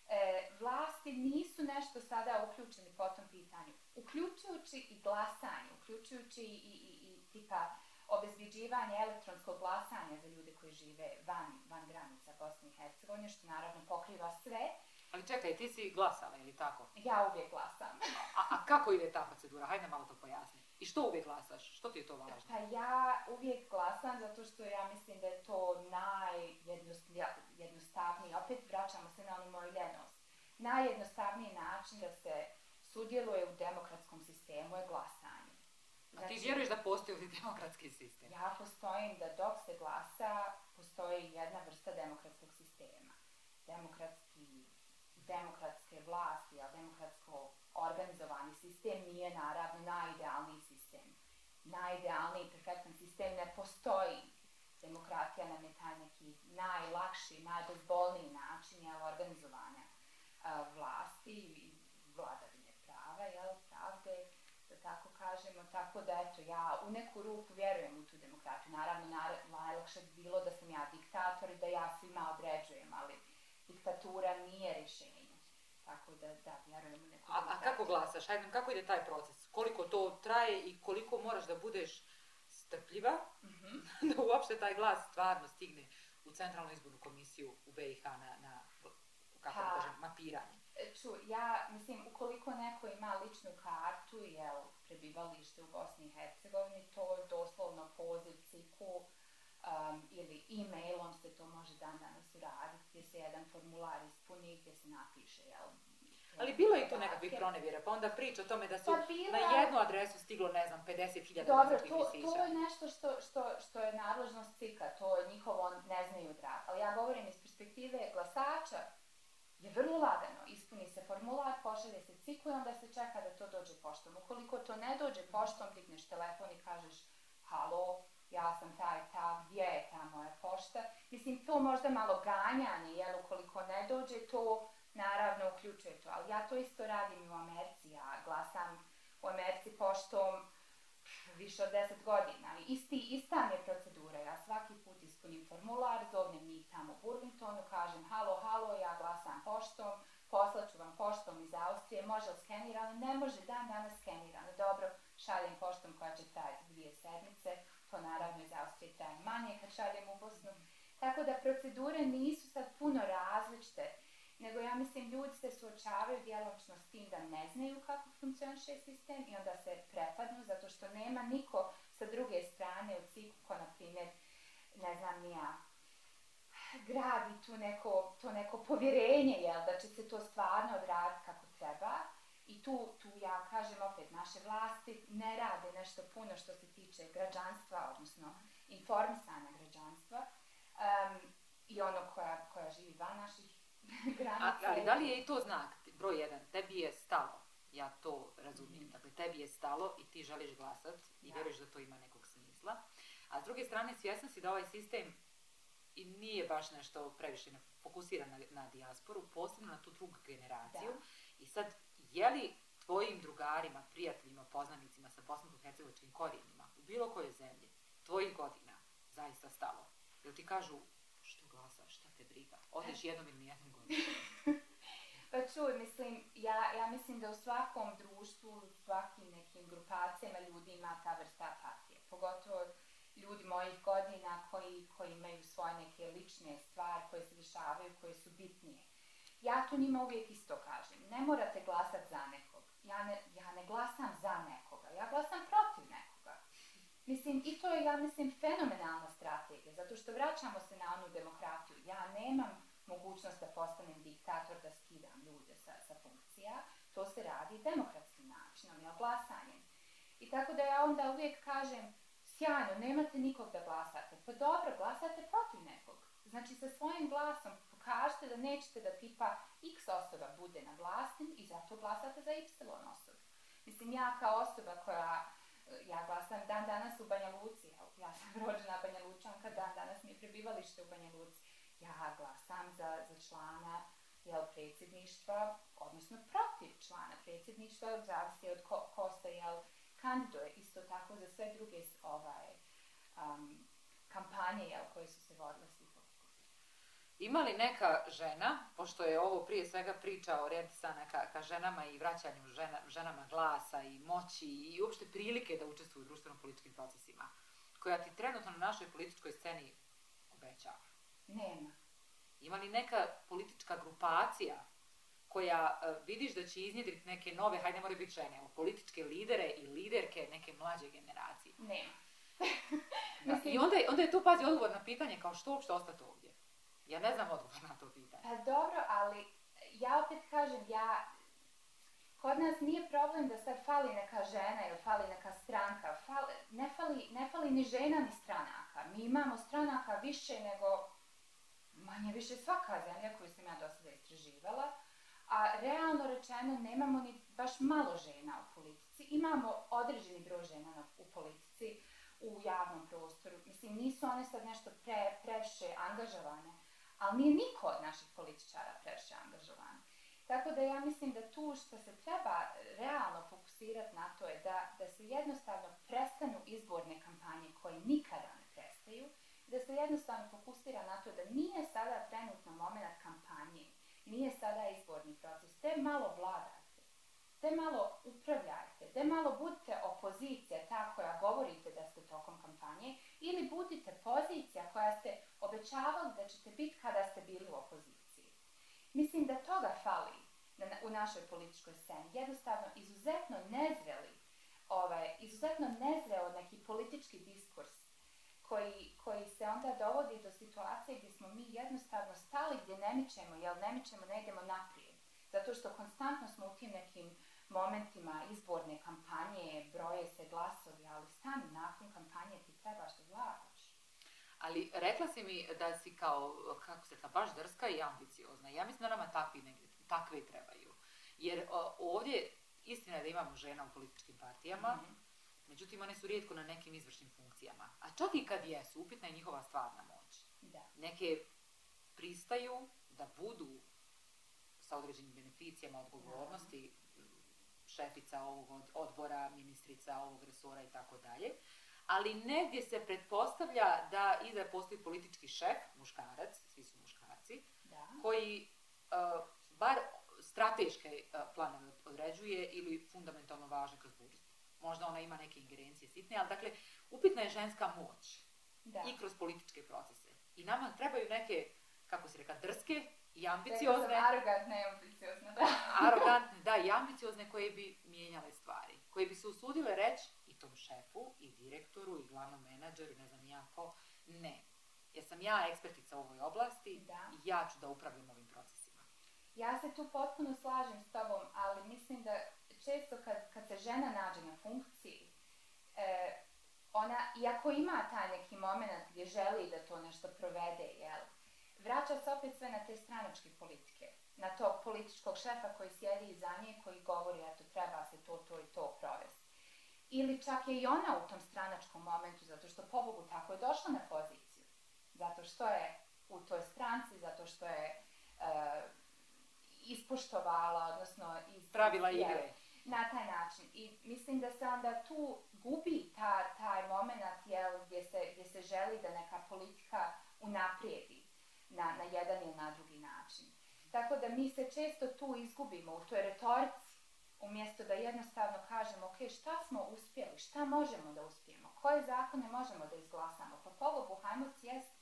e, vlasti nisu nešto sada uključeni po tom pitanju. Uključujući i glasanje, uključujući i, i, i tipa obezbiđivanje elektronskog glasanja za ljude koji žive van, van granica Bosne i Hercegovine, što naravno pokriva sve. Ali čekaj, ti si glasala, ili tako? Ja uvijek glasam. A, a kako ide ta procedura? Hajde malo to pojasni. I što uvijek glasaš? Što ti je to važno? Pa ja uvijek glasam zato što ja mislim da je to najjednostavniji, opet vraćamo se na onu moju ljenost, najjednostavniji način da se sudjeluje u demokratskom sistemu je glasanje. Znači, A ti znači, vjeruješ da postoji demokratski sistem? Ja postojim da dok se glasa, postoji jedna vrsta demokratskog sistema. Demokratski, demokratske vlasti, a demokratsko organizovani sistem nije naravno najidealniji sistem. Najidealniji, perfektan sistem ne postoji. Demokratija nam je taj neki najlakši, najbezbolniji način jel, organizovanja uh, vlasti i vladavine prava, jel, pravde da tako kažemo, tako da eto, ja u neku ruku vjerujem u tu demokratiju. Naravno, nar najlakše bi bilo da sam ja diktator i da ja svima određujem, ali diktatura nije rješenje. Tako da, da, vjerujem u neku a, a kako glasaš? Hajde, kako ide taj proces? Koliko to traje i koliko moraš da budeš strpljiva mm -hmm. <laughs> da uopšte taj glas stvarno stigne u Centralnu izbornu komisiju u BiH na, na kako da kažem, mapiranje? Ču, ja mislim, ukoliko neko ima ličnu kartu, jel, prebivalište u Bosni i Hercegovini, to je doslovno poziv ciku um, ili e-mailom se to može dan danas uraditi, gdje se jedan formular ispuni, gdje se napiše, jel, Ali bilo je tu nekakvih pronevjera, pa onda priča o tome da su pa bila... na jednu adresu stiglo, ne znam, 50.000 Dobro, to, to je nešto što, što, što je nadležnost CIKA, to je njihovo ne znaju drag. Ali ja govorim iz perspektive glasača, je vrlo lagano. Ispuni se formular, pošalje se ciku i onda se čeka da to dođe poštom. Ukoliko to ne dođe poštom, digneš telefon i kažeš halo, ja sam taj, ta, gdje je ta moja pošta. Mislim, to možda malo ganjanje, jel, ukoliko ne dođe, to naravno uključuje to. Ali ja to isto radim u Americi. Ja glasam u Americi poštom više od 10 godina. Isti, ista mi je procedura. Ja svaki put ispunim formular, zovnem njih tamo u Burlingtonu, kažem halo, halo, ja glasam poštom, poslaću vam poštom iz Austrije, može li skenira, ali ne može dan danas skenirano. Dobro, šaljem poštom koja će trajati dvije sedmice, to naravno iz Austrije traje manje kad šaljem u Bosnu. Tako da procedure nisu sad puno različite nego ja mislim ljudi se suočavaju djeločno s tim da ne znaju kako funkcioniše sistem i onda se prepadnu zato što nema niko sa druge strane u ciku ko na primjer ne znam nija gradi tu neko, to neko povjerenje jel, da će se to stvarno odraditi kako treba tu, tu ja kažem opet naše vlasti ne rade nešto puno što se tiče građanstva odnosno informisanja građanstva um, i ono koja, koja živi van naših granice. <laughs> A, ali da li je i to znak, broj jedan, tebi je stalo, ja to razumijem, mm. dakle tebi je stalo i ti želiš glasat i da. vjeruješ da to ima nekog smisla. A s druge strane, svjesna si da ovaj sistem i nije baš nešto previše fokusiran na, na dijasporu, posebno na tu drugu generaciju. Da. I sad, je li tvojim drugarima, prijateljima, poznanicima sa bosansko-hercegovičkim korijenima u bilo kojoj zemlji, tvojih godina, zaista stalo? Jel ti kažu, što glasaš, šta te briga? Odeš jednom ili nijednom <laughs> pa čuj, mislim, ja, ja mislim da u svakom društvu, u svakim nekim grupacijama ljudi ima ta vrsta apatije. Pogotovo ljudi mojih godina koji, koji imaju svoje neke lične stvari koje se dešavaju, koje su bitnije. Ja to njima uvijek isto kažem. Ne morate glasati za nekog. Ja ne, ja ne glasam za nekoga. Ja glasam protiv nekoga. Mislim, i to je, ja mislim, fenomenalna strategija. Zato što vraćamo se na onu demokratiju. Ja nemam mogućnost da postanem diktator, da skidam ljude sa, sa funkcija. To se radi demokratskim načinom, jel, glasanjem. I tako da ja onda uvijek kažem, sjajno, nemate nikog da glasate. Pa dobro, glasate protiv nekog. Znači, sa svojim glasom pokažete da nećete da tipa x osoba bude na vlasti i zato glasate za y osobu. Mislim, ja kao osoba koja, ja glasam dan danas u Banja Luci, ja sam <laughs> rođena Banja Lučanka, dan danas mi je prebivalište u Banja Luci. Ja glasam za, za člana jel, predsjedništva, odnosno protiv člana predsjedništva, zavisi od ko, ko se jel, kandiduje isto tako za sve druge ovaj, um, kampanje jel, koje su se vodile Ima li neka žena, pošto je ovo prije svega priča orijentisana ka, ka ženama i vraćanju žena, ženama glasa i moći i uopšte prilike da učestvuju u društveno-političkim procesima, koja ti trenutno na našoj političkoj sceni obećava? Nema. Ima li neka politička grupacija koja uh, vidiš da će iznjedriti neke nove, hajde ne moraju biti žene, političke lidere i liderke neke mlađe generacije? Nema. <laughs> <laughs> da. I onda onda je tu, pazi, odgovor na pitanje kao što uopšte ostati ovdje? Ja ne znam odgovor na to pitanje. Pa dobro, ali ja opet kažem, ja Kod nas nije problem da sad fali neka žena ili fali neka stranka. Fali, ne, fali, ne fali ni žena ni stranaka. Mi imamo stranaka više nego manje više svaka zemlja koju sam ja do sada istraživala. A realno rečeno nemamo ni baš malo žena u politici. Imamo određeni broj žena u politici, u javnom prostoru. Mislim, nisu one sad nešto pre, previše angažovane, ali nije niko od naših političara previše angažovan. Tako da ja mislim da tu što se treba realno fokusirati na to je da, da se jednostavno prestanu izborne kampanje koje nikada ne prestaju, da se jednostavno fokusira na to da nije sada trenutno moment kampanje, nije sada izborni proces, te malo vladate, te malo upravljajte, te malo budite opozicija, ta koja govorite da ste tokom kampanje, ili budite pozicija koja ste obećavali da ćete biti kada ste bili u opoziciji. Mislim da toga fali na, u našoj političkoj sceni. Jednostavno, izuzetno nezreli, ovaj, izuzetno nezreo neki politički diskurs koji, koji se onda dovodi do situacije gdje smo mi jednostavno stali gdje ne mičemo, jel ne mičemo, ne idemo naprijed. Zato što konstantno smo u tim nekim momentima izborne kampanje, broje se glasovi, ali stani nakon kampanje ti trebaš da vladaš. Ali rekla si mi da si kao, kako se ta, baš drska i ambiciozna. Ja mislim da nama takvi, takve trebaju. Jer ovdje, istina je da imamo žena u političkim partijama, mm -hmm. međutim one su rijetko na nekim izvršnim funkcijama. A čak i kad jesu, upitna je njihova stvarna moć. Da. Neke pristaju da budu sa određenim beneficijama, odgovornosti, šefica ovog odbora, ministrica ovog resora i tako dalje. Ali negdje se pretpostavlja da i da postoji politički šef, muškarac, svi su muškarci, da. koji uh, bar strateške uh, planove određuje ili fundamentalno važne kroz budžet. Možda ona ima neke ingerencije sitne, ali dakle, upitna je ženska moć da. i kroz političke procese. I nama trebaju neke, kako se reka, drske i ambiciozne. Rekla arogantne i ambiciozne, da. <laughs> arogantne, da, i ambiciozne koje bi mijenjale stvari. Koje bi se usudile reći i tom šefu, i direktoru, i glavnom menadžeru, ne znam ja ko, ne. Jer sam ja ekspertica u ovoj oblasti da. i ja ću da upravljam ovim procesima. Ja se tu potpuno slažem s tobom, ali mislim da često kad, kad se žena nađe na funkciji, e, ona, iako ima taj neki moment gdje želi da to nešto provede, jel, vraća se opet sve na te stranačke politike, na tog političkog šefa koji sjedi iza nje, koji govori, eto, treba se to, to i to provesti. Ili čak je i ona u tom stranačkom momentu, zato što, pobogu, tako je došla na poziciju. Zato što je u toj stranci, zato što je uh, ispoštovala, odnosno... Iz, Pravila igre. Na taj način. I mislim da se onda tu gubi ta, taj moment jel, gdje, se, gdje se želi da neka politika unaprijedi na, na jedan ili na drugi način. Tako da mi se često tu izgubimo u toj retorici, umjesto da jednostavno kažemo, ok, šta smo uspjeli, šta možemo da uspijemo, koje zakone možemo da izglasamo, pa pobogu, hajmo sjest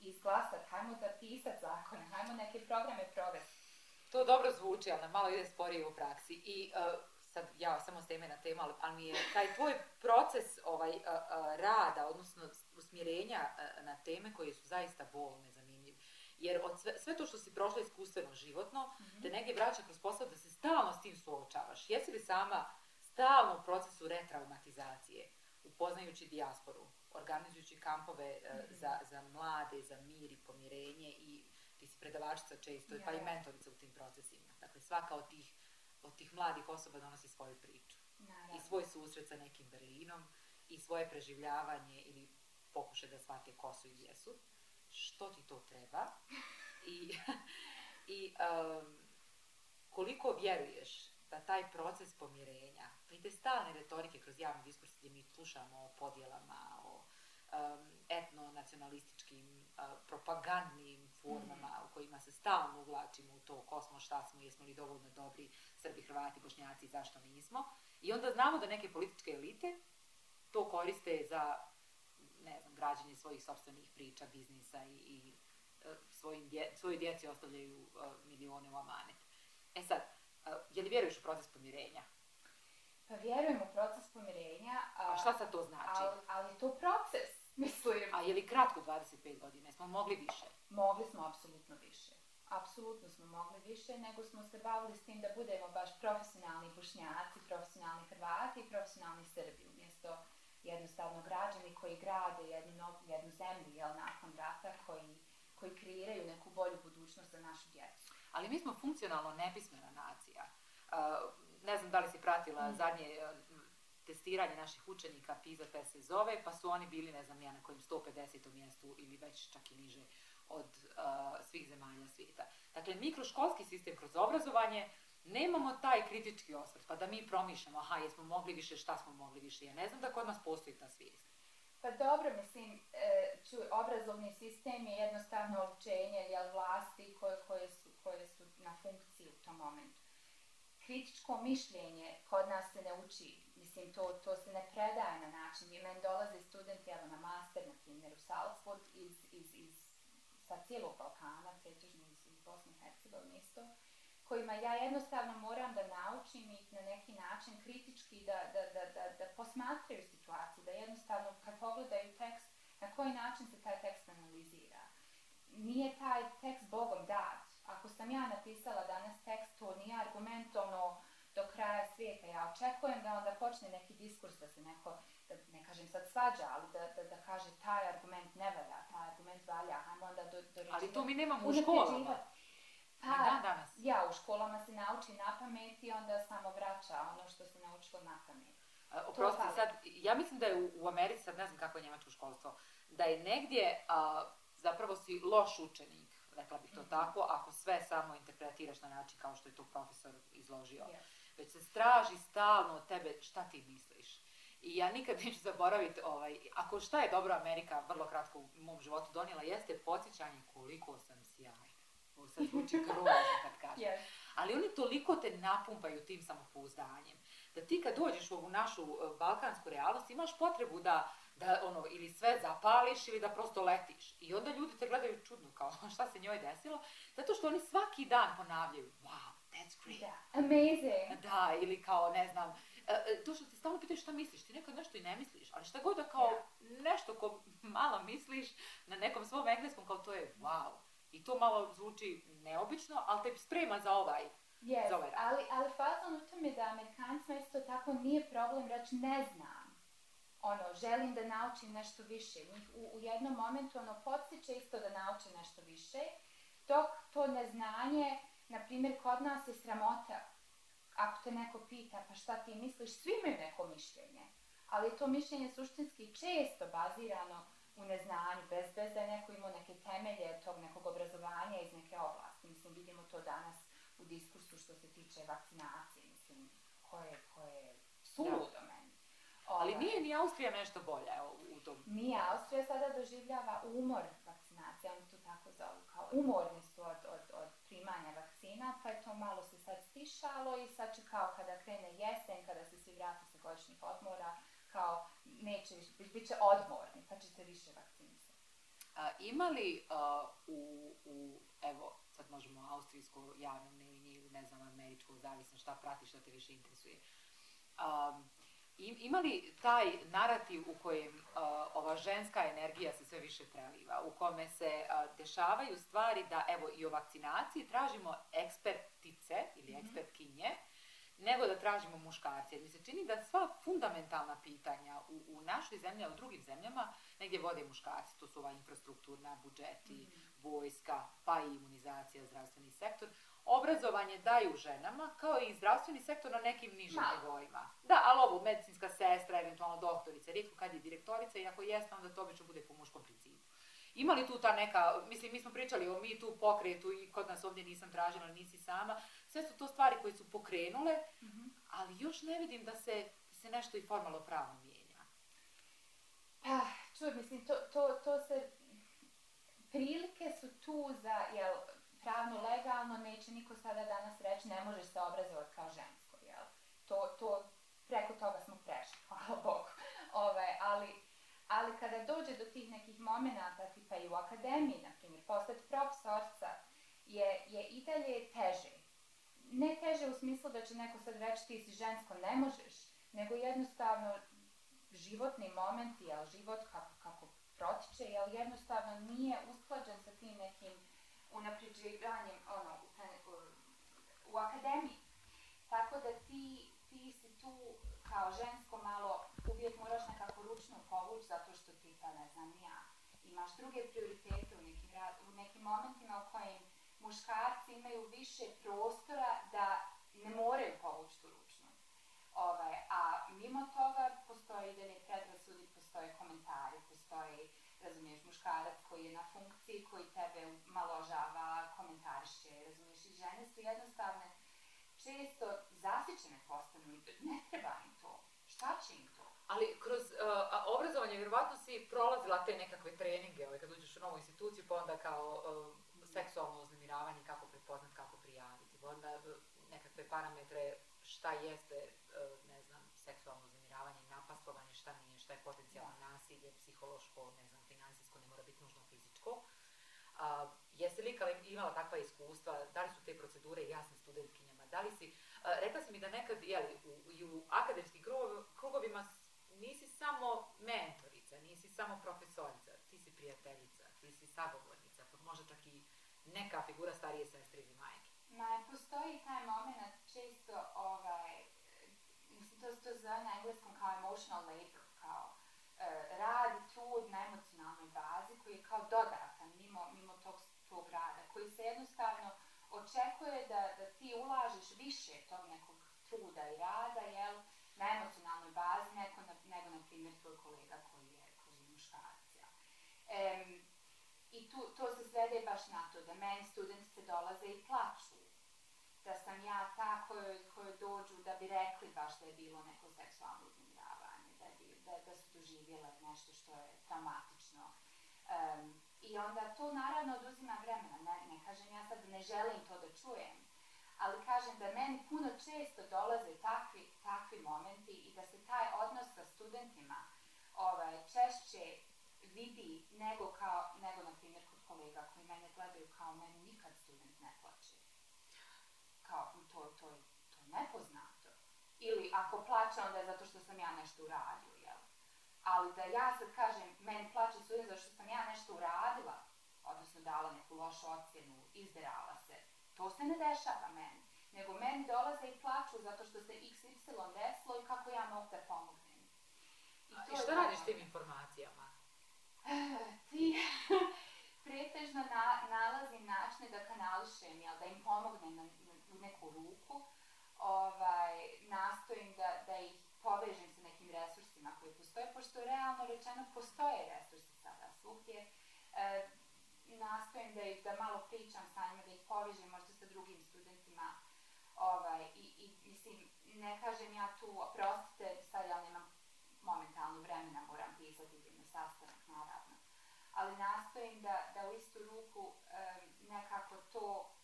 i izglasati, hajmo da pisati zakone, hajmo neke programe provesti. To dobro zvuči, ali malo ide sporije u praksi. I uh, sad ja samo s teme na temu, ali, ali mi je taj tvoj proces ovaj, uh, uh, rada, odnosno usmjerenja na teme koje su zaista bolne za Jer od sve, sve to što si prošla iskustveno životno, mm -hmm. te negdje vraća kroz posao da se stalno s tim suočavaš. Jesi li sama stalno u procesu retraumatizacije? upoznajući dijasporu, organizujući kampove uh, za, za mlade, za mir i pomirenje i ti si predavačica često, Ja, pa i mentorica u tim procesima. Dakle, svaka od tih, od tih mladih osoba donosi svoju priču Naravno. i svoj susret sa nekim Berlinom i svoje preživljavanje ili pokušaj da shvate ko su i gdje su, što ti to treba i, i um, koliko vjeruješ da taj proces pomirenja, pa i te stalne retorike kroz javni diskurs gdje mi slušamo o podjelama, o um, etno-nacionalističkim, uh, propagandnim formama u kojima se stalno uvlačimo u to ko smo, šta smo, jesmo li dovoljno dobri, Srbi, Hrvati, Bošnjaci, zašto nismo. I onda znamo da neke političke elite to koriste za, ne znam, građanje svojih sobstvenih priča, biznisa i, i e, svojim dje, svojoj djeci ostavljaju e, milione u amanet. E sad, e, je li vjeruješ u proces pomirenja? Pa vjerujem u proces pomirenja, a, A šta sad to znači? ali, ali je to proces, <laughs> mislim. A je li kratko 25 godina? Smo mogli više? Mogli smo apsolutno više. Apsolutno smo mogli više, nego smo se bavili s tim da budemo baš profesionalni bošnjaci, profesionalni Hrvati i profesionalni Srbi, umjesto jednostavno građani koji grade jednu, nov- jednu zemlju jel, nakon rata, koji, koji kreiraju neku bolju budućnost za našu djecu. Ali mi smo funkcionalno nepismena nacija. Ne znam da li si pratila Mm. zadnje uh, testiranje naših učenika PISA test se zove, pa su oni bili, ne znam, ja na kojem 150. mjestu ili već čak i niže od uh, svih zemalja svijeta. Dakle, mi kroz školski sistem, kroz obrazovanje, nemamo taj kritički osvrt, pa da mi promišljamo, aha, jesmo mogli više, šta smo mogli više. Ja ne znam da kod nas postoji ta svijest. Pa dobro, mislim, e, čuj, obrazovni sistem je jednostavno učenje jel, vlasti koje, koje, su, koje su na funkciji u tom momentu. Kritičko mišljenje kod nas se ne uči, mislim, to, to se ne predaje na način. I meni dolaze studenti, evo na master, na primjer, u Salzburg, iz, iz, iz, sa cijelog Balkana, pretežno iz, iz Bosne i Hercegovine isto, kojima ja jednostavno moram da naučim ih na neki način kritički da, da, da, da, da posmatraju situaciju, da jednostavno kad pogledaju tekst, na koji način se taj tekst analizira. Nije taj tekst Bogom dat. Ako sam ja napisala danas tekst, to nije argument ono do kraja svijeta. Ja očekujem da onda počne neki diskurs, da se neko, da ne kažem sad svađa, ali da, da, da kaže taj argument ne valja, taj argument valja, hajmo onda do, do Ali to mi nemamo u školama. Pa, dan danas. ja, u školama se nauči na pamet i onda samo vraća ono što se naučilo na pamet. A, Oprosti, sad, ja mislim da je u, u Americi, sad ne znam kako je njemačko školstvo, da je negdje a, zapravo si loš učenik, rekla bih to Mhm. tako, ako sve samo interpretiraš na način kao što je to profesor izložio. Yes. Već se straži stalno od tebe šta ti misliš. I ja nikad neću zaboraviti, ovaj, ako šta je dobro Amerika vrlo kratko u mom životu donijela, jeste podsjećanje koliko sam sjajna. Ovo sad zvuči grozno kad kažem. <laughs> Yes. Ali oni toliko te napumpaju tim samopouzdanjem, da ti kad dođeš u ovu našu e, balkansku realnost imaš potrebu da, da ono, ili sve zapališ ili da prosto letiš. I onda ljudi te gledaju čudno kao <laughs> šta se njoj desilo, zato što oni svaki dan ponavljaju wow, that's great. Da, amazing. Da, ili kao, ne znam, e, e, to što ti stalno pitaju šta misliš, ti nekad nešto i ne misliš, ali šta god da kao nešto ko malo misliš na nekom svom engleskom, kao to je wow. I to malo zvuči neobično, ali te sprema za ovaj. Yes, za ovaj rad. ali, ali fazon u tome da Amerikancima isto tako nije problem reći ne znam. Ono, želim da naučim nešto više. Njih u, u jednom momentu ono podsjeća isto da nauče nešto više, dok to neznanje, na primjer, kod nas je sramota. Ako te neko pita, pa šta ti misliš, svi imaju neko mišljenje. Ali to mišljenje suštinski često bazirano u neznanju, bez, bez da je neko imao neke temelje tog nekog obrazovanja iz neke oblasti. Mislim, vidimo to danas u diskursu što se tiče vakcinacije, mislim, koje, koje je suludo meni. Ali Ovaj, nije ni Austrija nešto bolja evo, u tom. Nije, Austrija sada doživljava umor vakcinacije, oni to tako zovu, kao umorni su od, od, od primanja vakcina, pa je to malo se sad stišalo i sad će kao kada krene jesen, kada se svi vrate sa godišnjih odmora, kao neće više, bit- će odmorni, pa će se više vakcinisati. A, ima li a, u, u, evo, sad možemo austrijsko javno mnenje ili ne znam, američko, zavisno šta pratiš, šta te više interesuje. Im- ima li taj narativ u kojem a, ova ženska energija se sve više preliva, u kome se a, dešavaju stvari da, evo, i o vakcinaciji tražimo ekspertice ili Mhm. ekspertkinje, nego da tražimo muškarce. Jer mi se čini da sva fundamentalna pitanja u, u našoj zemlji, a u drugim zemljama, negdje vode muškarci. To su ova infrastrukturna, budžeti, mm -hmm. vojska, pa i imunizacija, zdravstveni sektor. Obrazovanje daju ženama, kao i zdravstveni sektor na nekim nižim nivoima. Da, ali ovo, medicinska sestra, eventualno doktorica, rijetko kad je direktorica i ako jeste, onda to obično bude po muškom principu. Ima li tu ta neka, mislim, mi smo pričali o mi tu pokretu i kod nas ovdje nisam tražila, nisi sama. Sve su to stvari koje su pokrenule, mm -hmm. ali još ne vidim da se, se nešto i formalno pravno mijenja. Pa, čuj, mislim, to, to, to se, prilike su tu za, jel, pravno, legalno, neće niko sada danas reći, ne možeš se obrazovati kao žensko, jel? To, to, preko toga smo prešli, <laughs> hvala Bogu. Ove, ali, ali kada dođe do tih nekih momenta, tipa i u akademiji, na primjer, postati profesorca, je, je i dalje teže. Ne teže u smislu da će neko sad reći ti si žensko, ne možeš, nego jednostavno životni momenti, jel, život kako, kako protiče, jel, jednostavno nije usklađen sa tim nekim unapređivanjem ono, u, u, akademiji. Tako da ti, ti si tu kao žensko malo uvijek moraš nekako ručno povući zato što ti pa ne znam ja imaš druge prioritete u nekim, rad, u nekim momentima u kojim muškarci imaju više prostora da ne moraju povući tu ručnu. Ovaj, a mimo toga postoji dalje predrasudi, postoje komentari, postoji razumiješ, muškarac koji je na funkciji, koji tebe maložava, komentariše, razumiješ, i žene su jednostavne, često zasičene postanu, ne treba im to, šta će im to? Ali kroz uh, obrazovanje, vjerovatno si prolazila te nekakve treninge, ovaj, kad uđeš u novu instituciju, pa onda kao uh, seksualno uznemiravanje, kako prepoznat, kako prijaviti, onda uh, nekakve parametre šta jeste, uh, ne znam, seksualno uznemiravanje, napastovanje, šta nije, šta je potencijalno da. nasilje, psihološko, ne znam, fizičko. A, jesi li imala takva iskustva, da li su te procedure jasne studentkinjama, da li si, a, rekla si mi da nekad, jeli, u, u akademskim krugovima nisi samo mentorica, nisi samo profesorica, ti si prijateljica, ti si sagovornica, pa možda čak i neka figura starije sestre ili majke. Ma, postoji taj moment često, ovaj, mislim, to, to zove na engleskom kao emotional labor, kao uh, rad trud na emocionalnoj bazi koji je kao dodatan mimo, mimo tog, tog rada, koji se jednostavno očekuje da, da ti ulažeš više tog nekog truda i rada, jel, na emocionalnoj bazi neko, na, nego, na primjer, tvoj kolega koji je, koji je muškarac, jel. Um, I tu, to se svede baš na to, da meni studentice dolaze i plaču, da sam ja ta kojoj, kojoj dođu da bi rekli baš da je bilo neko seksualno uznemiravanje, da, bi, da, da su doživjela nešto što je traumatično. Um, I onda to naravno oduzima vremena. Ne, ne kažem ja sad da ne želim to da čujem, ali kažem da meni puno često dolaze takvi, takvi momenti i da se taj odnos sa studentima ovaj, češće vidi nego, kao, nego na primjer, kod kolega koji mene gledaju kao meni nikad student ne plaće. Kao, to, to, to je nepoznato. Ili ako plaće, onda je zato što sam ja nešto uradio, jel? Ali da ja sad kažem, meni plaće student zato što sam ja nešto uradila, odnosno dala neku lošu ocjenu, izderala se, to se ne dešava meni. Nego meni dolaze i plaću zato što se XY desilo i kako ja mogu da pomognem. I, I šta radiš tim informacijama? Ti <laughs> pretežno na, nalazim načine da kanališem, jel, da im pomognem na, u neku ruku. Ovaj, nastojim da, da ih povežem sa nekim resursima koji postoje, pošto realno rečeno postoje resursi sada svugdje. E, nastojim da ih, da malo pričam sa njima, da ih povežem možda sa drugim studentima. Ovaj, i, i, mislim, ne kažem ja tu, oprostite, sad ja nemam momentalno vremena, moram pisati, idem na sastanak. Ali nastojim da, da u istu ruku um, nekako to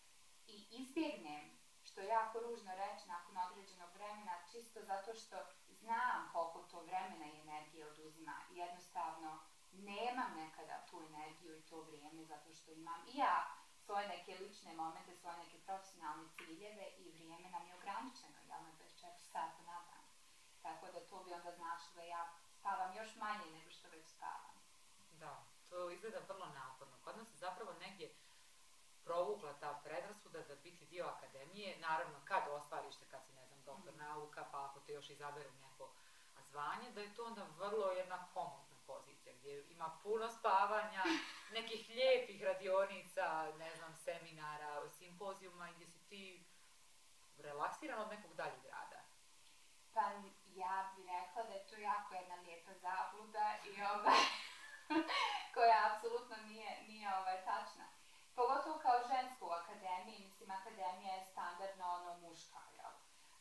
i izbjegnem, što je jako ružno reći nakon određenog vremena, čisto zato što znam koliko to vremena i energije oduzima. Jednostavno, nemam nekada tu energiju i to vrijeme, zato što imam i ja svoje neke lične momente, svoje neke profesionalne ciljeve i vrijeme nam je ograničeno, jel, na 24 sata na dan. Tako da to bi onda značilo da ja spavam još manje nego što već spavam. To izgleda vrlo naporno. Kod nas se zapravo negdje provukla ta predrasuda da biti dio akademije, naravno kad ostvariš se, kad si, ne znam, doktor Mhm. nauka, pa ako te još izaberu neko zvanje, da je to onda vrlo jedna komodna pozicija, gdje ima puno spavanja, <laughs> nekih lijepih radionica, ne znam, seminara, simpozijuma, gdje si ti relaksiran od nekog daljeg rada. Pa ja bih rekla da je to jako jedna lijepa zabluda i ovaj, <laughs> koja apsolutno nije, nije ovaj, tačna. Pogotovo kao žensko u akademiji, mislim, akademija je standardno ono muška, jel?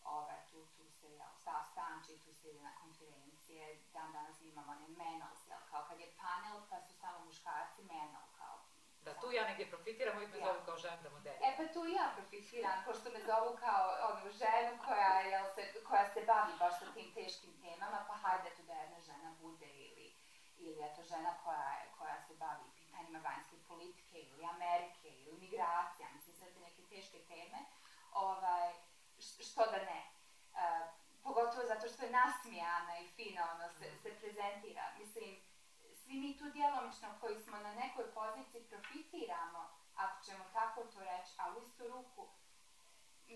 Ovaj, tu, tu se, jel, sastanči, tu se ide na konferencije, dan danas imamo one menals, jel, kao kad je panel, pa su samo muškarci menal, kao. Da tu ja negdje profitiram, uvijek me Ja. zovu kao žena da modeli. E pa tu i ja profitiram, pošto me zovu kao onu ženu koja, jel, se, koja se bavi baš sa tim teškim temama, pa hajde tu da jedna žena bude ili, ili eto žena koja, koja se bavi pitanjima vanjske politike ili Amerike ili migracija, mislim sve te neke teške teme, ovaj, što da ne. E, pogotovo zato što je nasmijana i fino ono se, se prezentira. Mislim, svi mi tu djelomično koji smo na nekoj poziciji profitiramo, ako ćemo tako to reći, a u istu ruku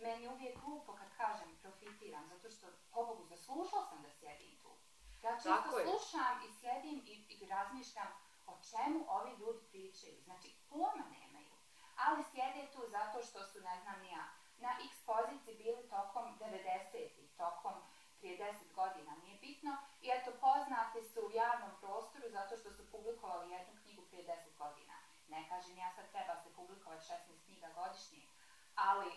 meni je uvijek glupo kad kažem profitiram, zato što, pobogu, zaslušao sam da sjedim. Ja često slušam i sjedim i, i razmišljam o čemu ovi ljudi pričaju. Znači, pojma nemaju. Ali sjede tu zato što su, ne znam ja, na x poziciji bili tokom 90-ih, tokom prije 10 godina, nije bitno. I eto, poznati su u javnom prostoru zato što su publikovali jednu knjigu prije 10 godina. Ne kažem ja sad treba se publikovati 16 knjiga godišnje, ali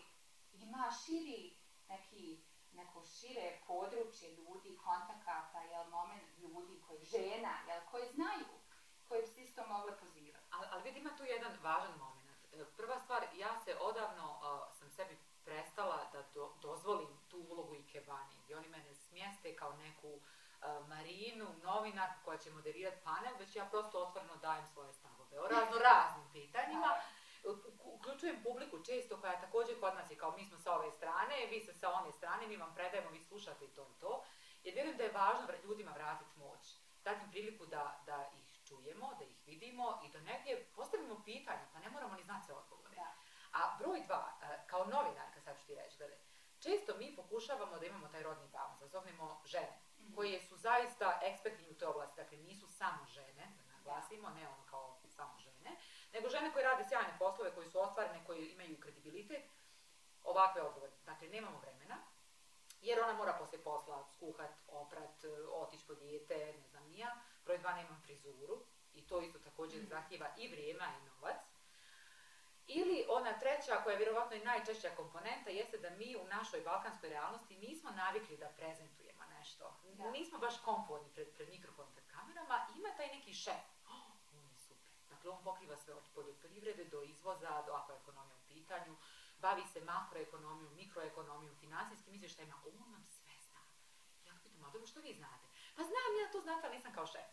ima širi neki neko šire područje ljudi, kontakata, jel, moment ljudi koji, žena, jel, koji znaju, koji bi se isto mogle pozivati. Ali, ali vidi, ima tu jedan važan moment. E, Prva stvar, ja se odavno a, sam sebi prestala da do- dozvolim tu ulogu Ikebani, gdje oni mene smjeste kao neku a, Marinu, novinarku koja će moderirati panel, već ja prosto otvoreno dajem svoje stavove o razno raznim pitanjima. Uključujem publiku često koja također kod nas je kao mi smo sa ove strane, vi ste sa one strane, mi vam predajemo, vi slušate i to i to. Jer vjerujem da je važno ljudima vratiti moć. Dati im priliku da, da ih čujemo, da ih vidimo i da negdje postavimo pitanja, pa ne moramo ni znati sve odgovore. Da. A broj dva, e, kao novinarka, sad ću ti reći, gledaj, često mi pokušavamo da imamo taj rodni balans, da zovnemo žene, Mhm. koje su zaista ekspertni u toj oblasti, dakle nisu samo žene, da naglasimo, ne ono kao nego žene koje rade sjajne poslove, koje su ostvarene, koje imaju kredibilitet, ovakve odgovore. Dakle, nemamo vremena, jer ona mora poslije posla skuhat, oprat, e, otići po dijete, ne znam ni ja. Broj dva, nemam frizuru i to isto također Mhm. zahtjeva i vrijeme, a i novac. Ili ona treća, koja je vjerovatno i najčešća komponenta, jeste da mi u našoj balkanskoj realnosti nismo navikli da prezentujemo nešto. Da. Nismo baš komfortni pred, pred mikrofonom, pred kamerama. Ima taj neki šef. Oh, on je super. Dakle, on pokriva sve od poljoprivrede do izvoza, do ako je ekonomija u pitanju. Bavi se makroekonomijom, mikroekonomijom, financijskim izvještajima. On nam sve zna. Ja ga pitam, a dobro, što vi znate? Pa znam ja to znate, ali nisam kao šef.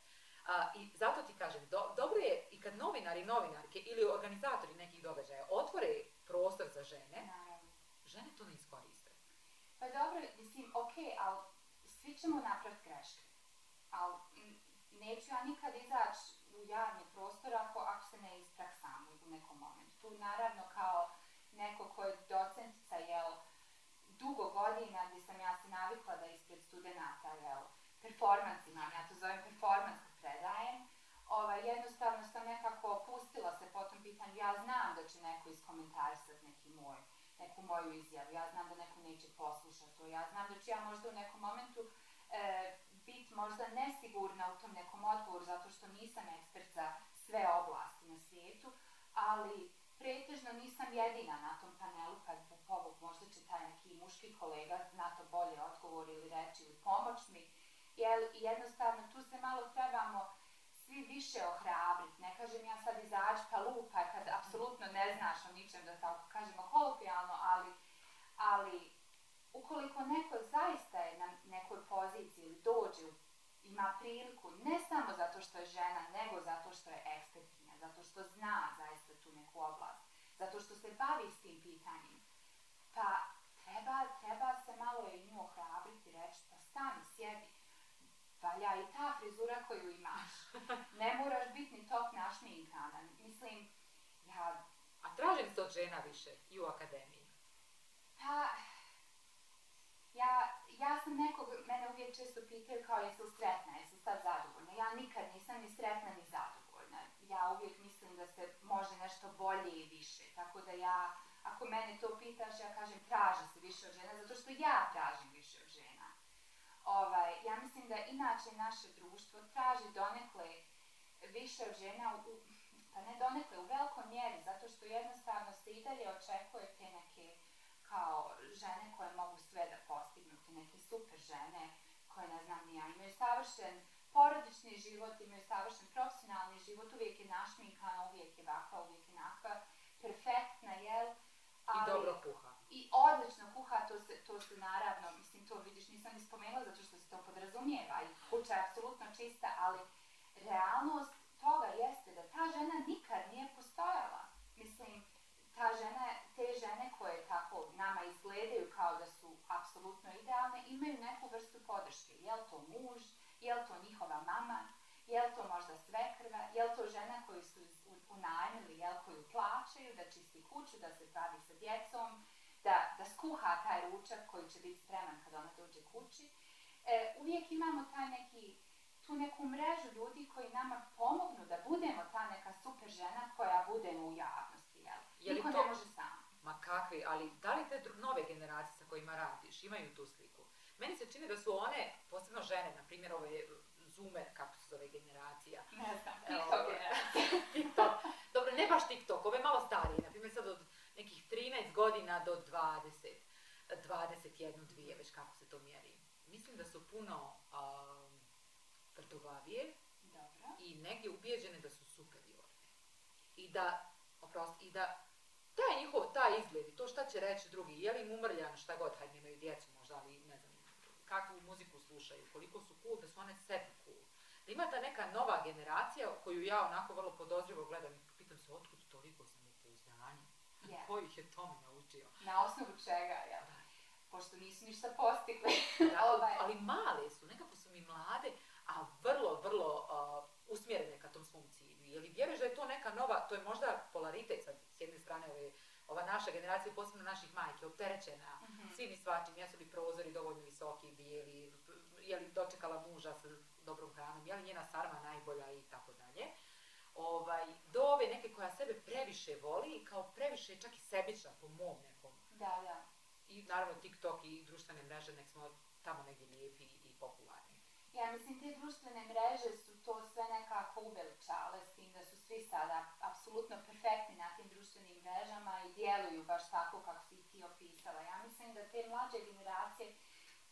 A, I zato ti kažem, do- dobro je i kad novinari novinarke ili organizatori nekih događaja otvore prostor za žene, Naravno. žene to ne iskoriste. Pa dobro, mislim, ok, ali svi ćemo napraviti greške. Ali neću ja nikad izaći javni prostor ako, ako se ne ispraksam u nekom momentu. Tu naravno kao neko ko je docentica, jel, dugo godina gdje sam ja se navikla da ispred studenata, jel, performans imam, ja to zovem performans kad predajem, ovaj, jednostavno sam nekako pustila se po tom pitanju, ja znam da će neko iskomentarisati neki moj, neku moju izjavu, ja znam da neko neće poslušati to, ja znam da ću ja možda u nekom momentu e, biti možda nesigurna u tom nekom odgovoru zato što nisam ekspert za sve oblasti na svijetu, ali pretežno nisam jedina na tom panelu, pa po povog možda će taj neki muški kolega na to bolje odgovor ili reći ili pomoć mi, jer jednostavno tu se malo trebamo svi više ohrabriti. Ne kažem ja sad izaći pa lupaj kad apsolutno ne znaš o ničem, da tako kažemo kolokvijalno, ali, ali ukoliko neko zaista je na nekoj poziciji ili dođe, ima priliku, ne samo zato što je žena, nego zato što je ekspertkinja, zato što zna zaista tu neku oblast, zato što se bavi s tim pitanjem, pa treba, treba se malo i nju ohrabriti reći, pa stani, sjedi, valja i ta frizura koju imaš. <laughs> Ne moraš biti ni top našminkana. Mislim, ja A traži li se od žena više i u akademiji? Pa, ja, ja sam nekog, mene uvijek često pitaju kao jesi li sretna, jesi li sad zadovoljna. Ja nikad nisam ni sretna ni zadovoljna. Ja uvijek mislim da se može nešto bolje i više. Tako da ja, ako mene to pitaš, ja kažem traži se više od žena, zato što ja tražim više od žena. Ovaj, ja mislim da inače naše društvo traži donekle više od žena, u, pa ne donekle, u velikoj mjeri, zato što jednostavno se i dalje očekuje te neke kao žene koje mogu sve da postignu, te neke super žene koje, ne znam ni ja, imaju savršen porodični život, imaju savršen profesionalni život, uvijek je našminkana, uvijek je vakva, uvijek je nakva, perfektna, jel? I dobro kuha. I odlično kuha, to se, to se naravno, mislim, to vidiš, nisam ni spomenula zato što se to podrazumijeva i kuća je apsolutno čista, ali realnost toga jeste da ta žena nikad nije postojala. Mislim, ta žena, te žene koje tako nama izgledaju kao da su apsolutno idealne, imaju neku vrstu podrške. Je li to muž, je li to njihova mama, je li to možda svekrva, je li to žena koju su unajmili, je li koju plaćaju da čisti kuću, da se pravi sa djecom, da, da skuha taj ručak koji će biti spreman kad ona dođe kući. E, uvijek imamo taj neki, tu neku mrežu ljudi koji nama pomognu da budemo ta neka super žena koja budemo u javnosti. Jel? Je Niko to- ne može sam. Ma kakvi, ali da li te nove generacije sa kojima radiš imaju tu sliku? Meni se čini da su one, posebno žene, na primjer ove e, zoomer, kako se zove generacija, Ne znam, TikTok je. <laughs> TikTok. Dobro, ne baš TikTok, ove malo starije, na primjer sad od nekih 13 godina do 20, 21, dvije, već kako se to mjeri. Mislim da su puno um, tvrdoglavije i negdje ubijeđene da su superiorne. I da, oprosti, i da taj njihov, taj izgled i to šta će reći drugi, je li im umrljan, šta god, hajde nemaju djecu možda, ali ne znam, kakvu muziku slušaju, koliko su cool, da su one sebi cool. Da ima ta neka nova generacija koju ja onako vrlo podozrivo gledam i pitam se otkud toliko samopouzdanja. Je. Ko ih je tome naučio? Na osnovu čega, jel? Pošto nisu ništa postigli. Da, <laughs> Ovaj. ali male su, nekako su mi mlade, a vrlo, vrlo uh, usmjerene ka tom svom cilju. Je li vjeruješ da je to neka nova, to je možda polaritet sad, s jedne strane ove, ova naša generacija, posebno naših majke, opterećena Mhm. svim i svačim, jesu li prozori dovoljno visoki, bijeli, je li dočekala muža sa dobrom hranom, je li njena sarma najbolja i tako dalje. Ovaj, do ove neke koja sebe previše voli i kao previše čak i sebična po mom nekom Da, da. i naravno TikTok i društvene mreže, nek smo tamo negdje lijepi i popularni. Ja mislim, te društvene mreže su to sve nekako uveličale s tim da su svi sada apsolutno perfektni na tim društvenim mrežama i djeluju baš tako kako si ti opisala. Ja mislim da te mlađe generacije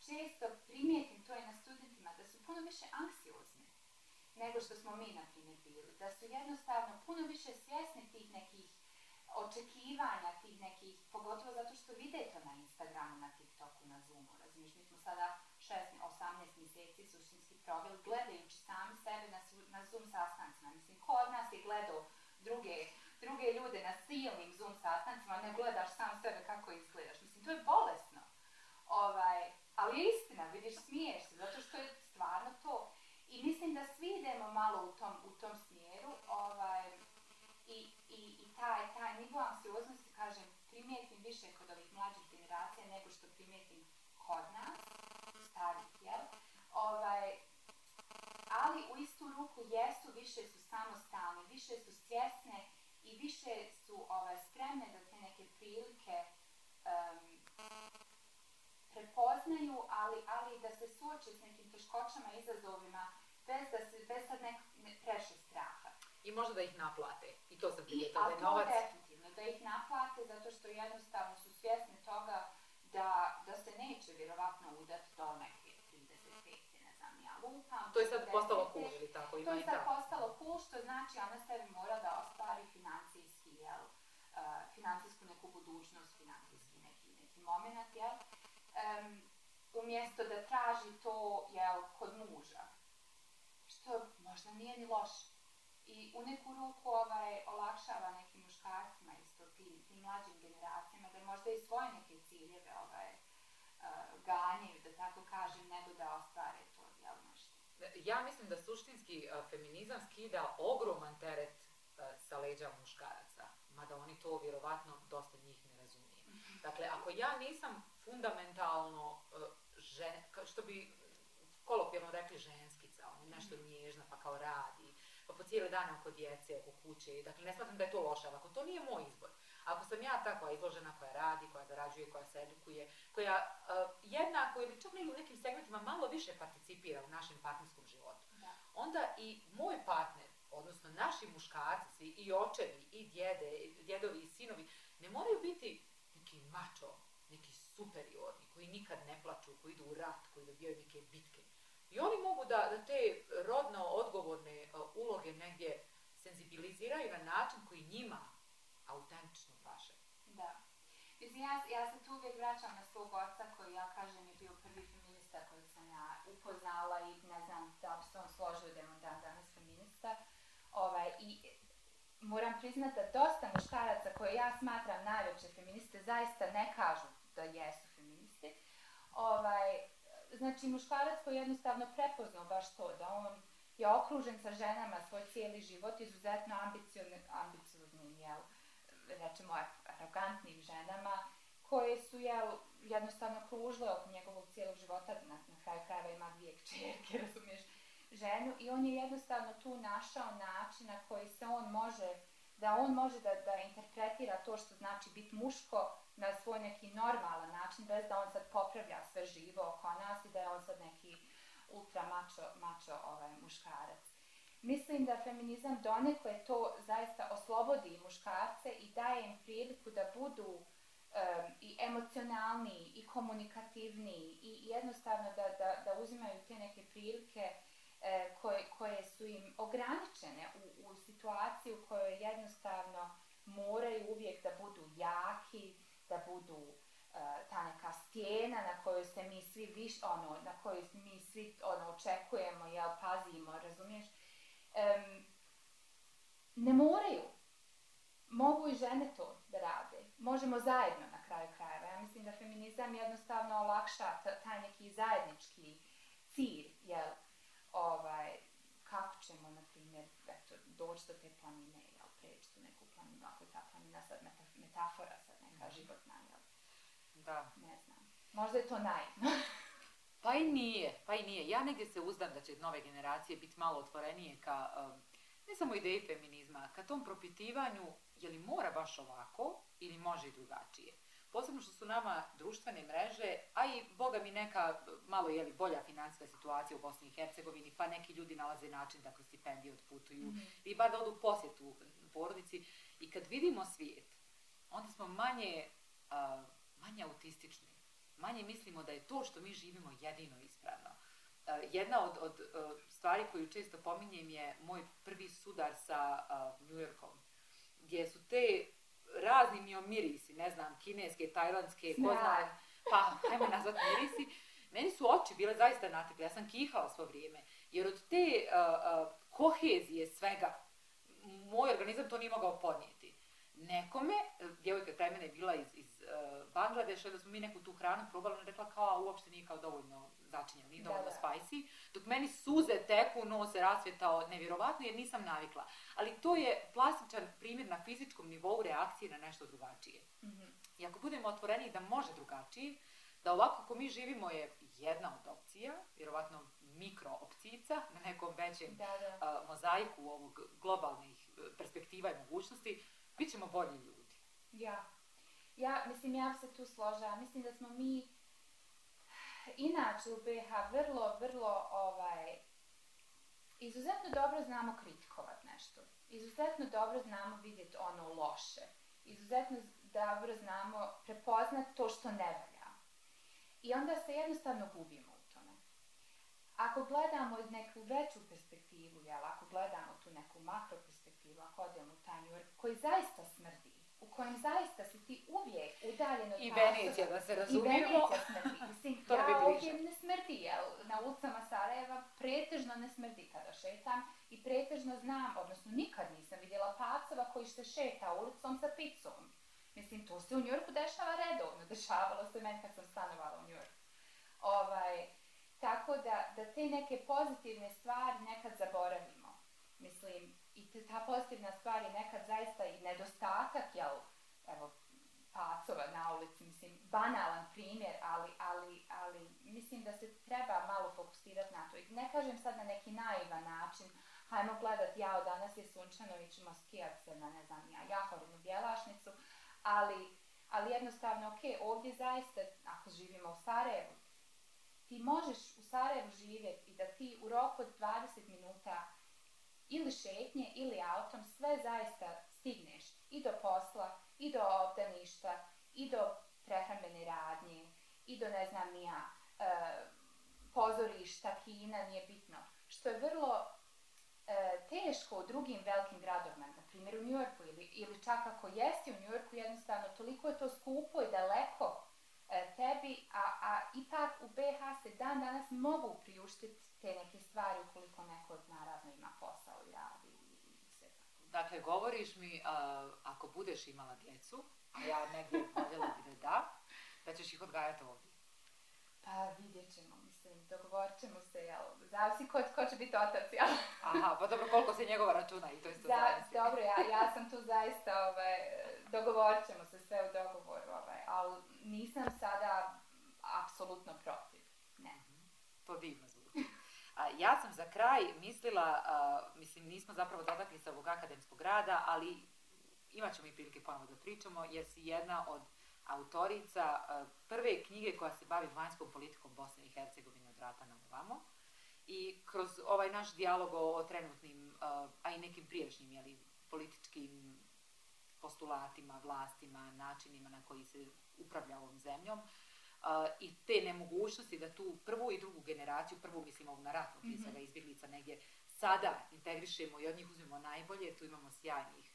često primijetim to i na studentima da su puno više anksiozne nego što smo mi, na primjer, bili. Da su jednostavno puno više svjesni tih nekih očekivanja, tih nekih, pogotovo zato što vide to na Instagramu, na TikToku, na Zoomu, razumiješ, mi smo sada 16, 18 mjeseci suštinski proveli gledajući sami sebe na, na Zoom sastancima. Mislim, ko od nas je gledao druge, druge ljude na silnim Zoom sastancima, ne gledaš sam sebe kako izgledaš. Mislim, to je bolesno. Ovaj, ali istina, vidiš, smiješ se, zato što je stvarno to. I mislim da svi idemo malo u tom, u tom smjeru. Ovaj, i, i, i taj, taj nivo anksioznosti, kažem, primijetim više kod ovih mlađih generacija nego što primijetim kod nas, starih, jel? Ovaj, ali u istu ruku jesu, više su samostalni, više su svjesne i više su ovaj, spremne da te neke prilike em, prepoznaju, ali, ali da se suoče s nekim teškoćama, izazovima, bez da se, bez sad nek, ne, preše straha. I možda da ih naplate. I to sam I, primijetila, da je novac... definitivno, da ih naplate zato što jednostavno su svjesni toga da, da se neće vjerovatno udati do neke 35. To je sad 40. postalo cool ili tako, ima To je i sad tako. postalo cool, što znači ona sebi mora da ostvari financijski, jel, uh, financijsku neku budućnost, financijski neki, neki moment, jel, Em, umjesto da traži to, jel, kod muža, što možda nije ni loše. I u neku ruku ovaj, olakšava nekim muškarcima isto tim, tim mlađim generacijama da možda i svoje neke ciljeve ovaj, uh, ganjaju, da tako kažem, nego da ostvare to. Ja mislim da suštinski feminizam skida ogroman teret sa leđa muškaraca. Ma mada oni to vjerovatno dosta njih ne razumije. Dakle, ako ja nisam fundamentalno žen, što bi kolokvijalno rekli ženskica, on nešto nježna pa kao radi, pa po cijele dane oko djece, oko kuće, dakle ne smatram da je to loše, ali ako to nije moj izbor, ako sam ja ta koja je izložena, koja radi, koja zarađuje, koja se edukuje, koja uh, jednako ili čak u nekim segmentima malo više participira u našem partnerskom životu, Da. onda i moj partner, odnosno naši muškarci, i očevi, i djede, i djedovi, i sinovi, ne moraju biti neki mačo, neki superiorni, koji nikad ne plaču, koji idu u rat, koji dobijaju neke bitke. I oni mogu da, da te rodno odgovorne uh, uloge negdje senzibiliziraju na način koji njima autentično paše. Da. Mislim, ja, ja se tu uvijek vraćam na svog oca koji, ja kažem, je bio prvi feminista kojeg sam ja upoznala i ne znam da li se on složio da je on dan danas feminista. Ovaj, I moram priznati da dosta muškaraca koje ja smatram najveće feministe zaista ne kažu da jesu feministi. Ovaj, znači, muškarac koji je jednostavno prepoznao baš to, da on je okružen sa ženama svoj cijeli život, izuzetno ambicioznim, ambicioznim jel, rečemo, arogantnim ženama, koje su, jel, jednostavno kružile oko njegovog cijelog života, na, na kraju krajeva ima dvije kćerke, <laughs> razumiješ, ženu, i on je jednostavno tu našao način na koji se on može, da on može da, da interpretira to što znači biti muško na svoj neki normalan način, bez da on sad popravlja sve živo oko nas i da je on sad neki ultra mačo, mačo ovaj, muškarac. Mislim da feminizam donekle to zaista oslobodi muškarce i daje im priliku da budu um, i emocionalniji i komunikativniji i jednostavno da, da, da uzimaju te neke prilike e, koje, koje su im ograničene u, u situaciji u kojoj jednostavno moraju uvijek da budu jaki, da budu e, ta neka stijena na kojoj se mi svi viš, ono, na kojoj mi svi ono, očekujemo, jel, pazimo, razumiješ? Em, ne moraju. Mogu i žene to da rade. Možemo zajedno na kraju krajeva. Ja mislim da feminizam jednostavno olakša taj neki zajednički cilj, jel, ovaj, kako ćemo, na primjer, eto, doći do te planine, jel, preći tu neku planinu, ako je ta planina sad meta, metafora, sad neka životna, jel, Da. ne znam. Možda je to naivno. <laughs> Pa i nije, pa i nije. Ja negdje se uzdam da će nove generacije biti malo otvorenije ka, um, ne samo ideji feminizma, ka tom propitivanju je li mora baš ovako ili može i drugačije. Posebno što su nama društvene mreže, a i, boga mi, neka malo je li bolja financijska situacija u Bosni i Hercegovini, pa neki ljudi nalaze način da kroz stipendije odputuju, Mhm. i bar da odu u posjetu porodici. I kad vidimo svijet, onda smo manje, a, manje autistični. Manje mislimo da je to što mi živimo jedino ispravno. A, jedna od, od a, stvari koju često pominjem je moj prvi sudar sa a, New Yorkom, gdje su te razni miomirisi, ne znam, kineske, tajlandske, ko zna, Smrad. pa ajmo nazvat mirisi, meni su oči bile zaista natekle, ja sam kihala svo vrijeme, jer od te a, a, kohezije svega, moj organizam to nije mogao podnijeti. Nekome, djevojka taj mene je bila iz, iz uh, Bangladeša, da smo mi neku tu hranu probali, ona rekla kao, a uopšte nije kao dovoljno začinjeno, nije Da, dovoljno da. spicy, dok meni suze teku, nos se rasvjetao nevjerovatno jer nisam navikla. Ali to je plastičan primjer na fizičkom nivou reakcije na nešto drugačije. Mhm. I ako budemo otvoreni da može drugačije, da ovako kako mi živimo je jedna od opcija, vjerovatno mikro opcijica na nekom većem Da, da. a, mozaiku ovog globalnih e, perspektiva i mogućnosti, bit ćemo bolji ljudi. Ja. Ja, mislim, ja se tu složila. Mislim da smo mi inače u BiH vrlo, vrlo, ovaj, izuzetno dobro znamo kritikovat nešto. Izuzetno dobro znamo vidjeti ono loše. Izuzetno dobro znamo prepoznat to što ne valja. I onda se jednostavno gubimo u tome. Ako gledamo neku veću perspektivu, jel, ako gledamo tu neku makro New York, koji zaista smrdi, u kojem zaista si ti uvijek udaljen od I Venecija, da se I razumijemo. Venecija smrdi. Mislim, To ja bliže. ovdje ne smrdi, jel? Na ulicama Sarajeva pretežno ne smrdi kada šetam i pretežno znam, odnosno nikad nisam vidjela pacova koji se šeta ulicom sa picom. Mislim, to se u Njorku dešava redovno, dešavalo se meni kad sam stanovala u Njorku. Ovaj, tako da, da te neke pozitivne stvari nekad zaboravimo. Mislim, i ta pozitivna stvar je nekad zaista i nedostatak, jel, evo, pacova na ulici, mislim, banalan primjer, ali, ali, ali mislim da se treba malo fokusirati na to. I ne kažem sad na neki naivan način, hajmo gledat, jao, danas je sunčano i ćemo skijat se na, ne znam, ja, Jahorinu bjelašnicu, ali, ali jednostavno, ok, ovdje zaista, ako živimo u Sarajevu, ti možeš u Sarajevu živjeti i da ti u roku od 20 minuta ili šetnje ili autom sve zaista stigneš i do posla, i do obdaništa, i do prehrambene radnje, i do ne znam nija, e, pozorišta, kina, nije bitno. Što je vrlo e, teško u drugim velikim gradovima, na primjer u Njujorku ili, ili čak ako jesi u Njujorku, jednostavno toliko je to skupo i daleko tebi, a, a ipak u BH se dan danas mogu priuštiti te neke stvari ukoliko neko naravno ima posao i radi i sve tako. Dakle, govoriš mi, a, ako budeš imala djecu, a ja negdje voljela bi da da, da ćeš ih odgajati ovdje. Pa vidjet ćemo, mislim, dogovorit ćemo se, jel, zavisi ko, ko će biti otac, jel? Aha, pa dobro, koliko se njegova računa i to isto Za, zavisi. dobro, ja, ja sam tu zaista, ovaj, dogovorit ćemo se sve u dogovoru, ovaj, ali nisam sada apsolutno protiv, ne. To divno zvuči. A, ja sam za kraj mislila, mislim nismo zapravo dotakli se ovog akademskog rada, ali imat ćemo i prilike ponovo da pričamo, jer si jedna od autorica prve knjige koja se bavi vanjskom politikom Bosne i Hercegovine od rata na ovamo. I kroz ovaj naš dijalog o, trenutnim, a, a i nekim prijašnjim jeli, političkim postulatima, vlastima, načinima na koji se upravlja ovom zemljom, uh, i te nemogućnosti da tu prvu i drugu generaciju, prvu mislim ovu na ratnu prije Mhm. svega izbjeglica negdje, sada integrišemo i od njih uzmemo najbolje, tu imamo sjajnih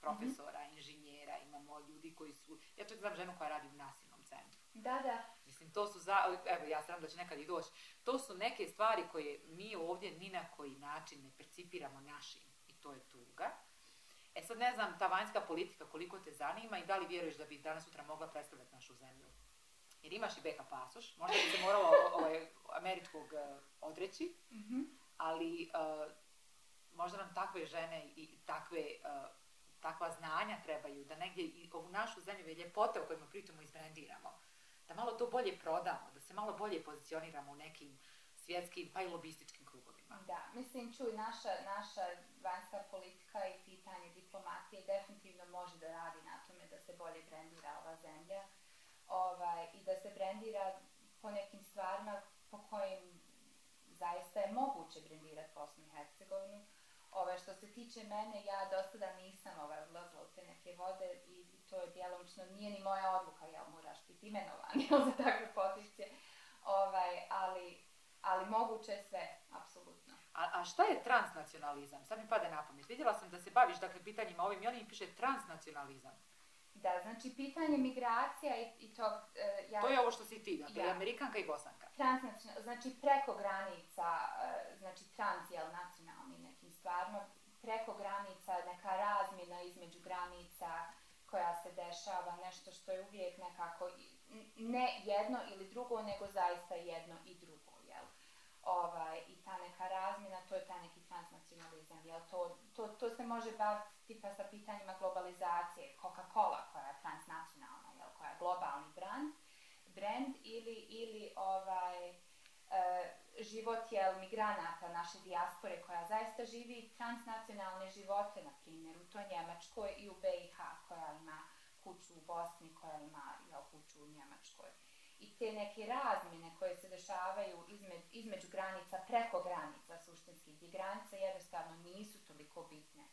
profesora, inženjera, imamo ljudi koji su, ja čak znam ženu koja radi u nasilnom centru. Da, da, Mislim, to su, za, evo ja se da će nekad i doći, to su neke stvari koje mi ovdje ni na koji način ne percipiramo našim i to je tuga. E sad ne znam, ta vanjska politika koliko te zanima i da li vjeruješ da bi danas sutra mogla predstavljati našu zemlju? Jer imaš i BH pasoš, možda bi se morala ovaj, američkog eh, odreći, mhm. ali eh, možda nam takve žene i takve, eh, takva znanja trebaju, da negdje i ovu našu zemlju i ljepote o kojima pričamo izbrendiramo, da malo to bolje prodamo, da se malo bolje pozicioniramo u nekim svjetskim pa i lobističkim krugovima. Da, mislim, čuj, naša, naša vanjska politika i pitanje diplomatije definitivno može da radi na tome da se bolje brendira ova zemlja ovaj, i da se brendira po nekim stvarima po kojim zaista je moguće brendirati Bosnu i Hercegovinu. Ove, što se tiče mene, ja dosta da nisam ovaj, odlazila u te neke vode i to je djelomično, nije ni moja odluka, jel moraš biti imenovan <laughs> za takve pozicije, ovaj, ali, ali moguće je sve. A, a šta je transnacionalizam? Sad mi pada na pamet. Vidjela sam da se baviš dakle, pitanjima ovim i oni mi piše transnacionalizam. Da, znači pitanje migracija i, i tog, e, ja, To je ovo što si ti, dakle, Ja. Amerikanka i Bosanka. transnacional, znači preko granica, e, znači trans, jel, nacionalni nekim stvarima, preko granica, neka razmjena između granica koja se dešava, nešto što je uvijek nekako, ne jedno ili drugo, nego zaista jedno i drugo? Ovaj, I ta neka razmjena, to je taj neki transnacionalizam, jel? To, to, to se može baviti tipa sa pitanjima globalizacije, Coca-Cola koja je transnacionalna, jel? Koja je globalni brand, brand ili, ili ovaj, e, život jel, migranata naše dijaspore koja zaista živi transnacionalne živote, na primjer u toj Njemačkoj i u BiH koja ima kuću u Bosni, koja ima jel, kuću u Njemačkoj. I te neke razmjene koje se dešavaju između, između granica, preko granica suštinski, gdje granice jednostavno nisu toliko bitne.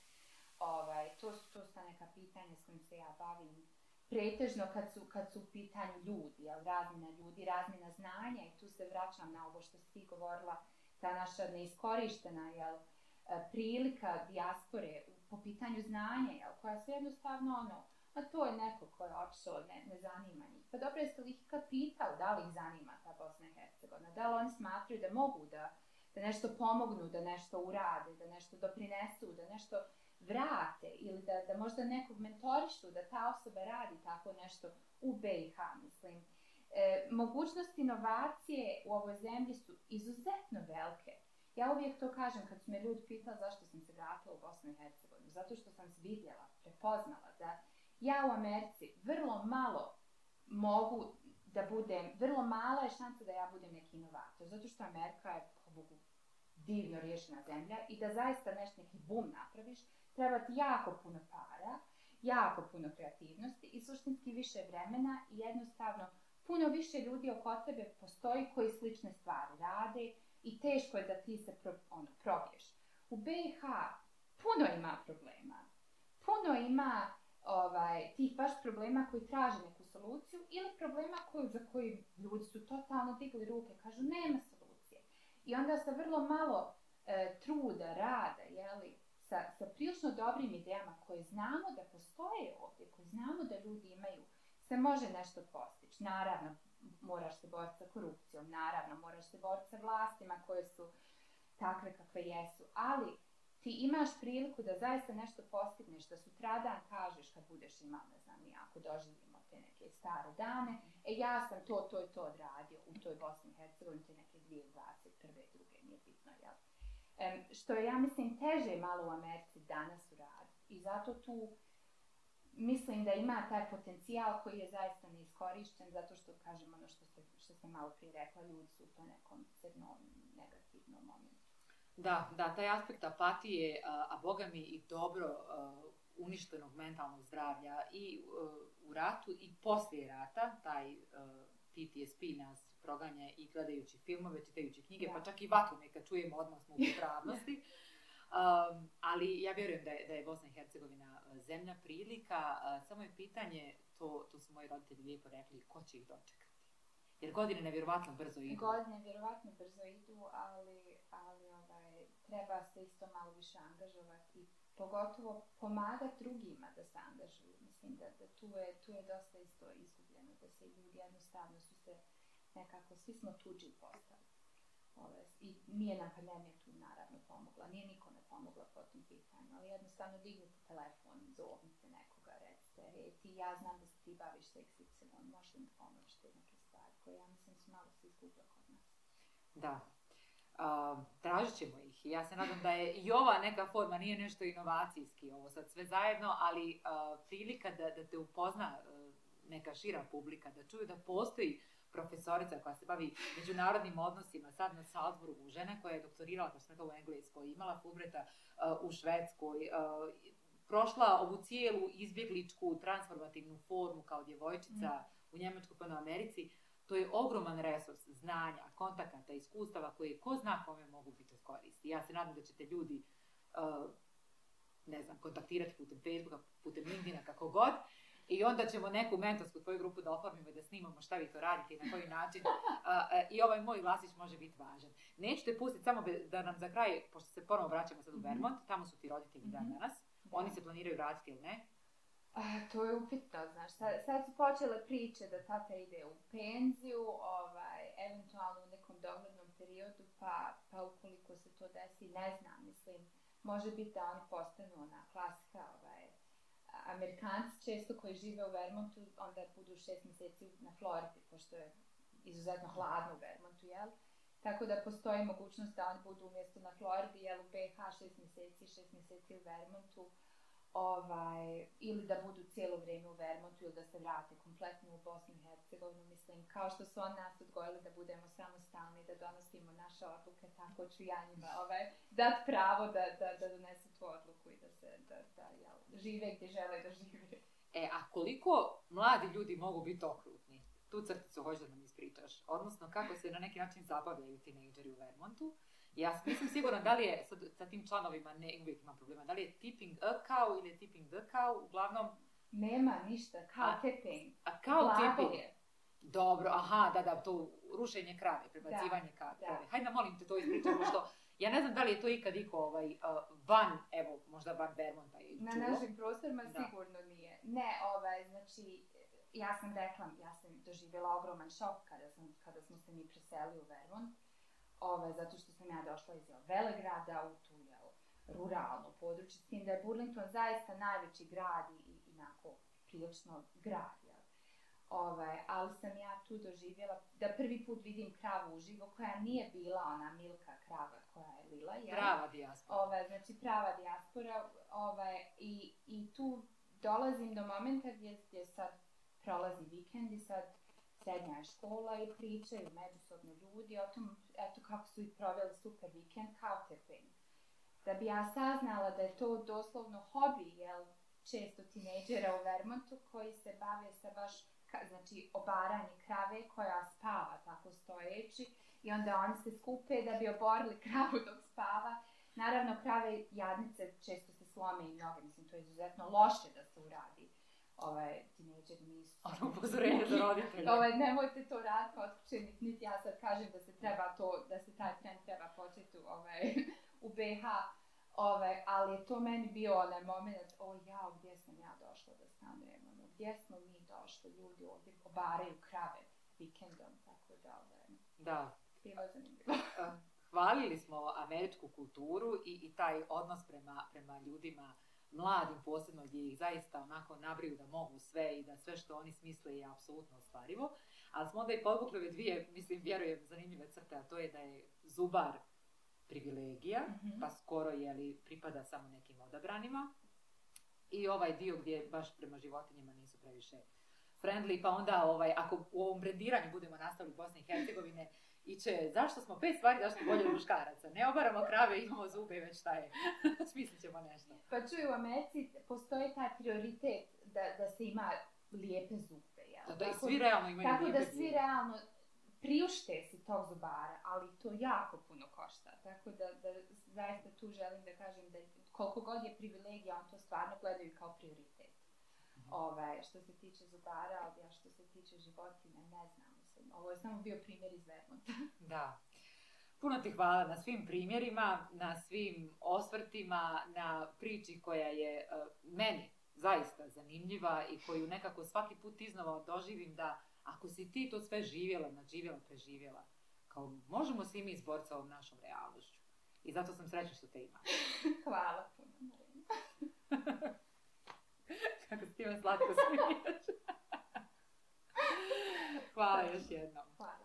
Ovaj, to, su, to su neka pitanja s kojim se ja bavim pretežno kad su, kad su u pitanju ljudi, jel, razmjena ljudi, razmjena znanja i tu se vraćam na ovo što si govorila, ta naša neiskorištena jel, e, prilika dijaspore po pitanju znanja, jel, koja su jednostavno ono, a to je neko ko je otišao, ne, ne zanima njih. Pa dobro, jeste li ih kad pitali da li ih zanima ta Bosna i Hercegovina, da li oni smatraju da mogu da, da nešto pomognu, da nešto urade, da nešto doprinesu, da nešto vrate ili da, da možda nekog mentorišu, da ta osoba radi tako nešto u BiH, mislim. E, mogućnosti inovacije u ovoj zemlji su izuzetno velike Ja uvijek to kažem kad su me ljudi pitali zašto sam se vratila u Bosnu i Hercegovinu. Zato što sam vidjela, prepoznala da ja u Americi vrlo malo mogu da budem, vrlo mala je šansa da ja budem neki inovator. Zato što Amerika je, po Bogu, divno riješena zemlja i da zaista nešto neki bum napraviš, treba ti jako puno para, jako puno kreativnosti i suštinski više vremena i jednostavno puno više ljudi oko tebe postoji koji slične stvari rade i teško je da ti se pro, ono, probiješ. U BiH puno ima problema. Puno ima ovaj, tih baš problema koji traže neku soluciju ili problema koju, za koji ljudi su totalno digli ruke, kažu nema solucije. I onda sa vrlo malo e, truda, rada, jeli, sa, sa prilično dobrim idejama koje znamo da postoje ovdje, koje znamo da ljudi imaju, se može nešto postići. Naravno, moraš se boriti sa korupcijom, naravno, moraš se boriti sa vlastima koje su takve kakve jesu, ali ti imaš priliku da zaista nešto postigneš, da sutradan kažeš kad budeš imao, ne znam, ako doživimo te neke stare dane, e ja sam to, to i to odradio u toj Bosni i Hercegovini, te neke 2021. druge, nije bitno, jel? Um, što je, ja mislim, teže malo u Americi danas uraditi. I zato tu mislim da ima taj potencijal koji je zaista neiskorišten, zato što, kažem, ono što, se, što sam malo prije rekla, ljudi su u to nekom crnom, negativnom momentu. Da, da, taj aspekt apatije, a, a boga mi i dobro a, uništenog mentalnog zdravlja i a, u ratu i poslije rata, taj a, PTSP nas proganja i gledajući filmove, čitajući knjige, da. pa čak i vatru nekad čujemo, odmah smo <laughs> u pripravnosti. Um, ali ja vjerujem da je, da je Bosna i Hercegovina zemlja prilika, uh, samo je pitanje, to, to su moji roditelji lijepo rekli, ko će ih dočekati? Jer godine nevjerovatno brzo idu. Godine nevjerovatno brzo idu, ali, ali treba se isto malo više angažovati pogotovo pomagati drugima da se angažuju. Mislim da, da tu, je, tu je dosta isto izgubljeno, da se ljudi jednostavno su se nekako, svi smo tuđi postali. Ove, I nije nam pandemija tu naravno pomogla, nije nikome pomogla po tom pitanju, ali jednostavno dignite telefon, zovnite nekoga, recite, hej, ti, ja znam da se ti baviš sa XY, li mi pomoći te neke stvari koje ja mislim su malo se izgubile kod nas. Da, Uh, tražit ćemo ih. Ja se nadam da je i ova neka forma, nije nešto inovacijski ovo sad sve zajedno, ali uh, prilika da, da te upozna uh, neka šira publika, da čuju da postoji profesorica koja se bavi međunarodnim odnosima sad na Salzburgu, žena koja je doktorirala, kao sam rekao, u Engleskoj, imala Fulbreta u Švedskoj, prošla ovu cijelu izbjegličku transformativnu formu kao djevojčica mm. u Njemačkoj pa na Americi, to je ogroman resurs znanja, kontakata, iskustava koje ko zna kome mogu biti od koristi. Ja se nadam da ćete ljudi uh, ne znam, kontaktirati putem Facebooka, putem LinkedIna, kako god, I onda ćemo neku mentorsku tvoju grupu da oformimo i da snimamo šta vi to radite i na koji način. <laughs> A, a, I ovaj moj glasić može biti važan. Neću te pustiti samo da nam za kraj, pošto se ponovo vraćamo sad u mhm. Vermont, tamo su ti roditelji mm -hmm. dan danas. Da. Oni se planiraju vratiti ili ne? A, to je upitno, znaš. Sad, sad su počele priče da tata ide u penziju, ovaj, eventualno u nekom doglednom periodu, pa, pa ukoliko se to desi, ne znam, mislim, može biti da oni postanu ona klasika, ovaj, Amerikanci često koji žive u Vermontu, onda budu šest mjeseci na Floridi, pošto je izuzetno hladno u Vermontu, jel? Tako da postoji mogućnost da oni budu umjesto na Floridi, jel, u BH šest mjeseci, šest mjeseci u Vermontu, ovaj, ili da budu cijelo vrijeme u Vermontu ili da se vrate kompletno u Bosnu i Hercegovinu, mislim, kao što su on nas odgojili da budemo samostalni, da donosimo naše odluke, tako ću ja njima ovaj, dat pravo da, da, da donesu tu odluku i da se da, da, jel, žive gdje žele da žive. E, a koliko mladi ljudi mogu biti okrutni? Tu crticu hoćeš da nam ispričaš. Odnosno, kako se na neki način zabavljaju tinejdžeri u Vermontu. Ja nisam sigurna da li je, sad, sa tim članovima ne uvijek ima problema, da li je tipping a cow ili je tipping the cow, uglavnom... Nema ništa, kao a, tipping. A kao tipping? Je. Dobro, aha, da, da, to rušenje krave, prebacivanje da, krave. Da. Hajde, molim te to ispričati, pošto ja ne znam da li je to ikad iko ovaj, uh, van, evo, možda van Vermonta čuo. Na našim prostorima da. sigurno nije. Ne, ovaj, znači, ja sam rekla, ja sam doživjela ogroman šok kada, sam, kada smo se mi preselili u Vermont ovaj, zato što sam ja došla iz Velegrada u tu jel, ruralno područje, s tim da je Burlington zaista najveći grad i, i inako prilično grad. Jel. Ovaj, ali sam ja tu doživjela da prvi put vidim kravu uživo koja nije bila ona milka krava koja je lila. Jel? Prava dijaspora. Ovaj, znači prava dijaspora. Ovaj, i, I tu dolazim do momenta gdje, gdje sad prolazi vikend i sad srednja škola i pričaju međusobno ljudi o tom, eto kako su i proveli super vikend, couchsurfing. Da bi ja saznala da je to doslovno hobi, jel, često tinejdžera u Vermontu koji se bave sa baš, ka, znači, obaranje krave koja spava tako stojeći i onda oni se skupe da bi oborili kravu dok spava. Naravno, krave jadnice često se slome i noge, mislim, to je izuzetno loše da se uradi ovaj, tinejdžer nisu... Ono upozorenje za <laughs> roditelje. ovaj, nemojte to raditi kuće, niti ja sad kažem da se treba to, da se taj trend treba početi ovaj, <laughs> u BH. Ovaj, ali je to meni bio onaj moment, o jao, gdje sam ja došla da stanujem, ono, gdje smo mi došli, ljudi ovdje obaraju krave vikendom, tako da, ovaj, Da. bilo zanimljivo. <laughs> Hvalili smo američku kulturu i, i taj odnos prema, prema ljudima mladim posebno gdje ih zaista onako nabriju da mogu sve i da sve što oni smisle je apsolutno ostvarivo. Ali smo onda i podvukli ove dvije, mislim, vjerujem, zanimljive crte, a to je da je zubar privilegija, Mhm. pa skoro je li pripada samo nekim odabranima. I ovaj dio gdje baš prema životinjama nisu previše friendly, pa onda ovaj, ako u ovom brendiranju budemo nastavili u Bosni i Hercegovine, iće, zašto smo pet stvari, zašto smo bolje od muškaraca? Ne obaramo krave, imamo zube, već šta je. <laughs> Smislit ćemo nešto. Pa čuj, u Americi postoji taj prioritet da, da se ima lijepe zube, jel? Da, da i Tako- svi realno imaju Tako da svi zube. realno priušte si tog zubara, ali to jako puno košta. Tako da, da zaista tu želim da kažem da koliko god je privilegija, on to stvarno gledaju kao prioritet. Mhm. Ovaj, što se tiče zubara, ja što se tiče životinja, ne znam. Mislim, ovo je samo bio primjer iz Vermonta. <laughs> Da. Puno ti hvala na svim primjerima, na svim osvrtima, na priči koja je e, meni zaista zanimljiva i koju nekako svaki put iznova doživim da ako si ti to sve živjela, nadživjela, preživjela, kao možemo svi mi izboriti sa ovom našom realnošću. I zato sam srećna što te imam. <laughs> Hvala puno, Marina. <laughs> Kako ti me slatko smiješ. 挂了也写能。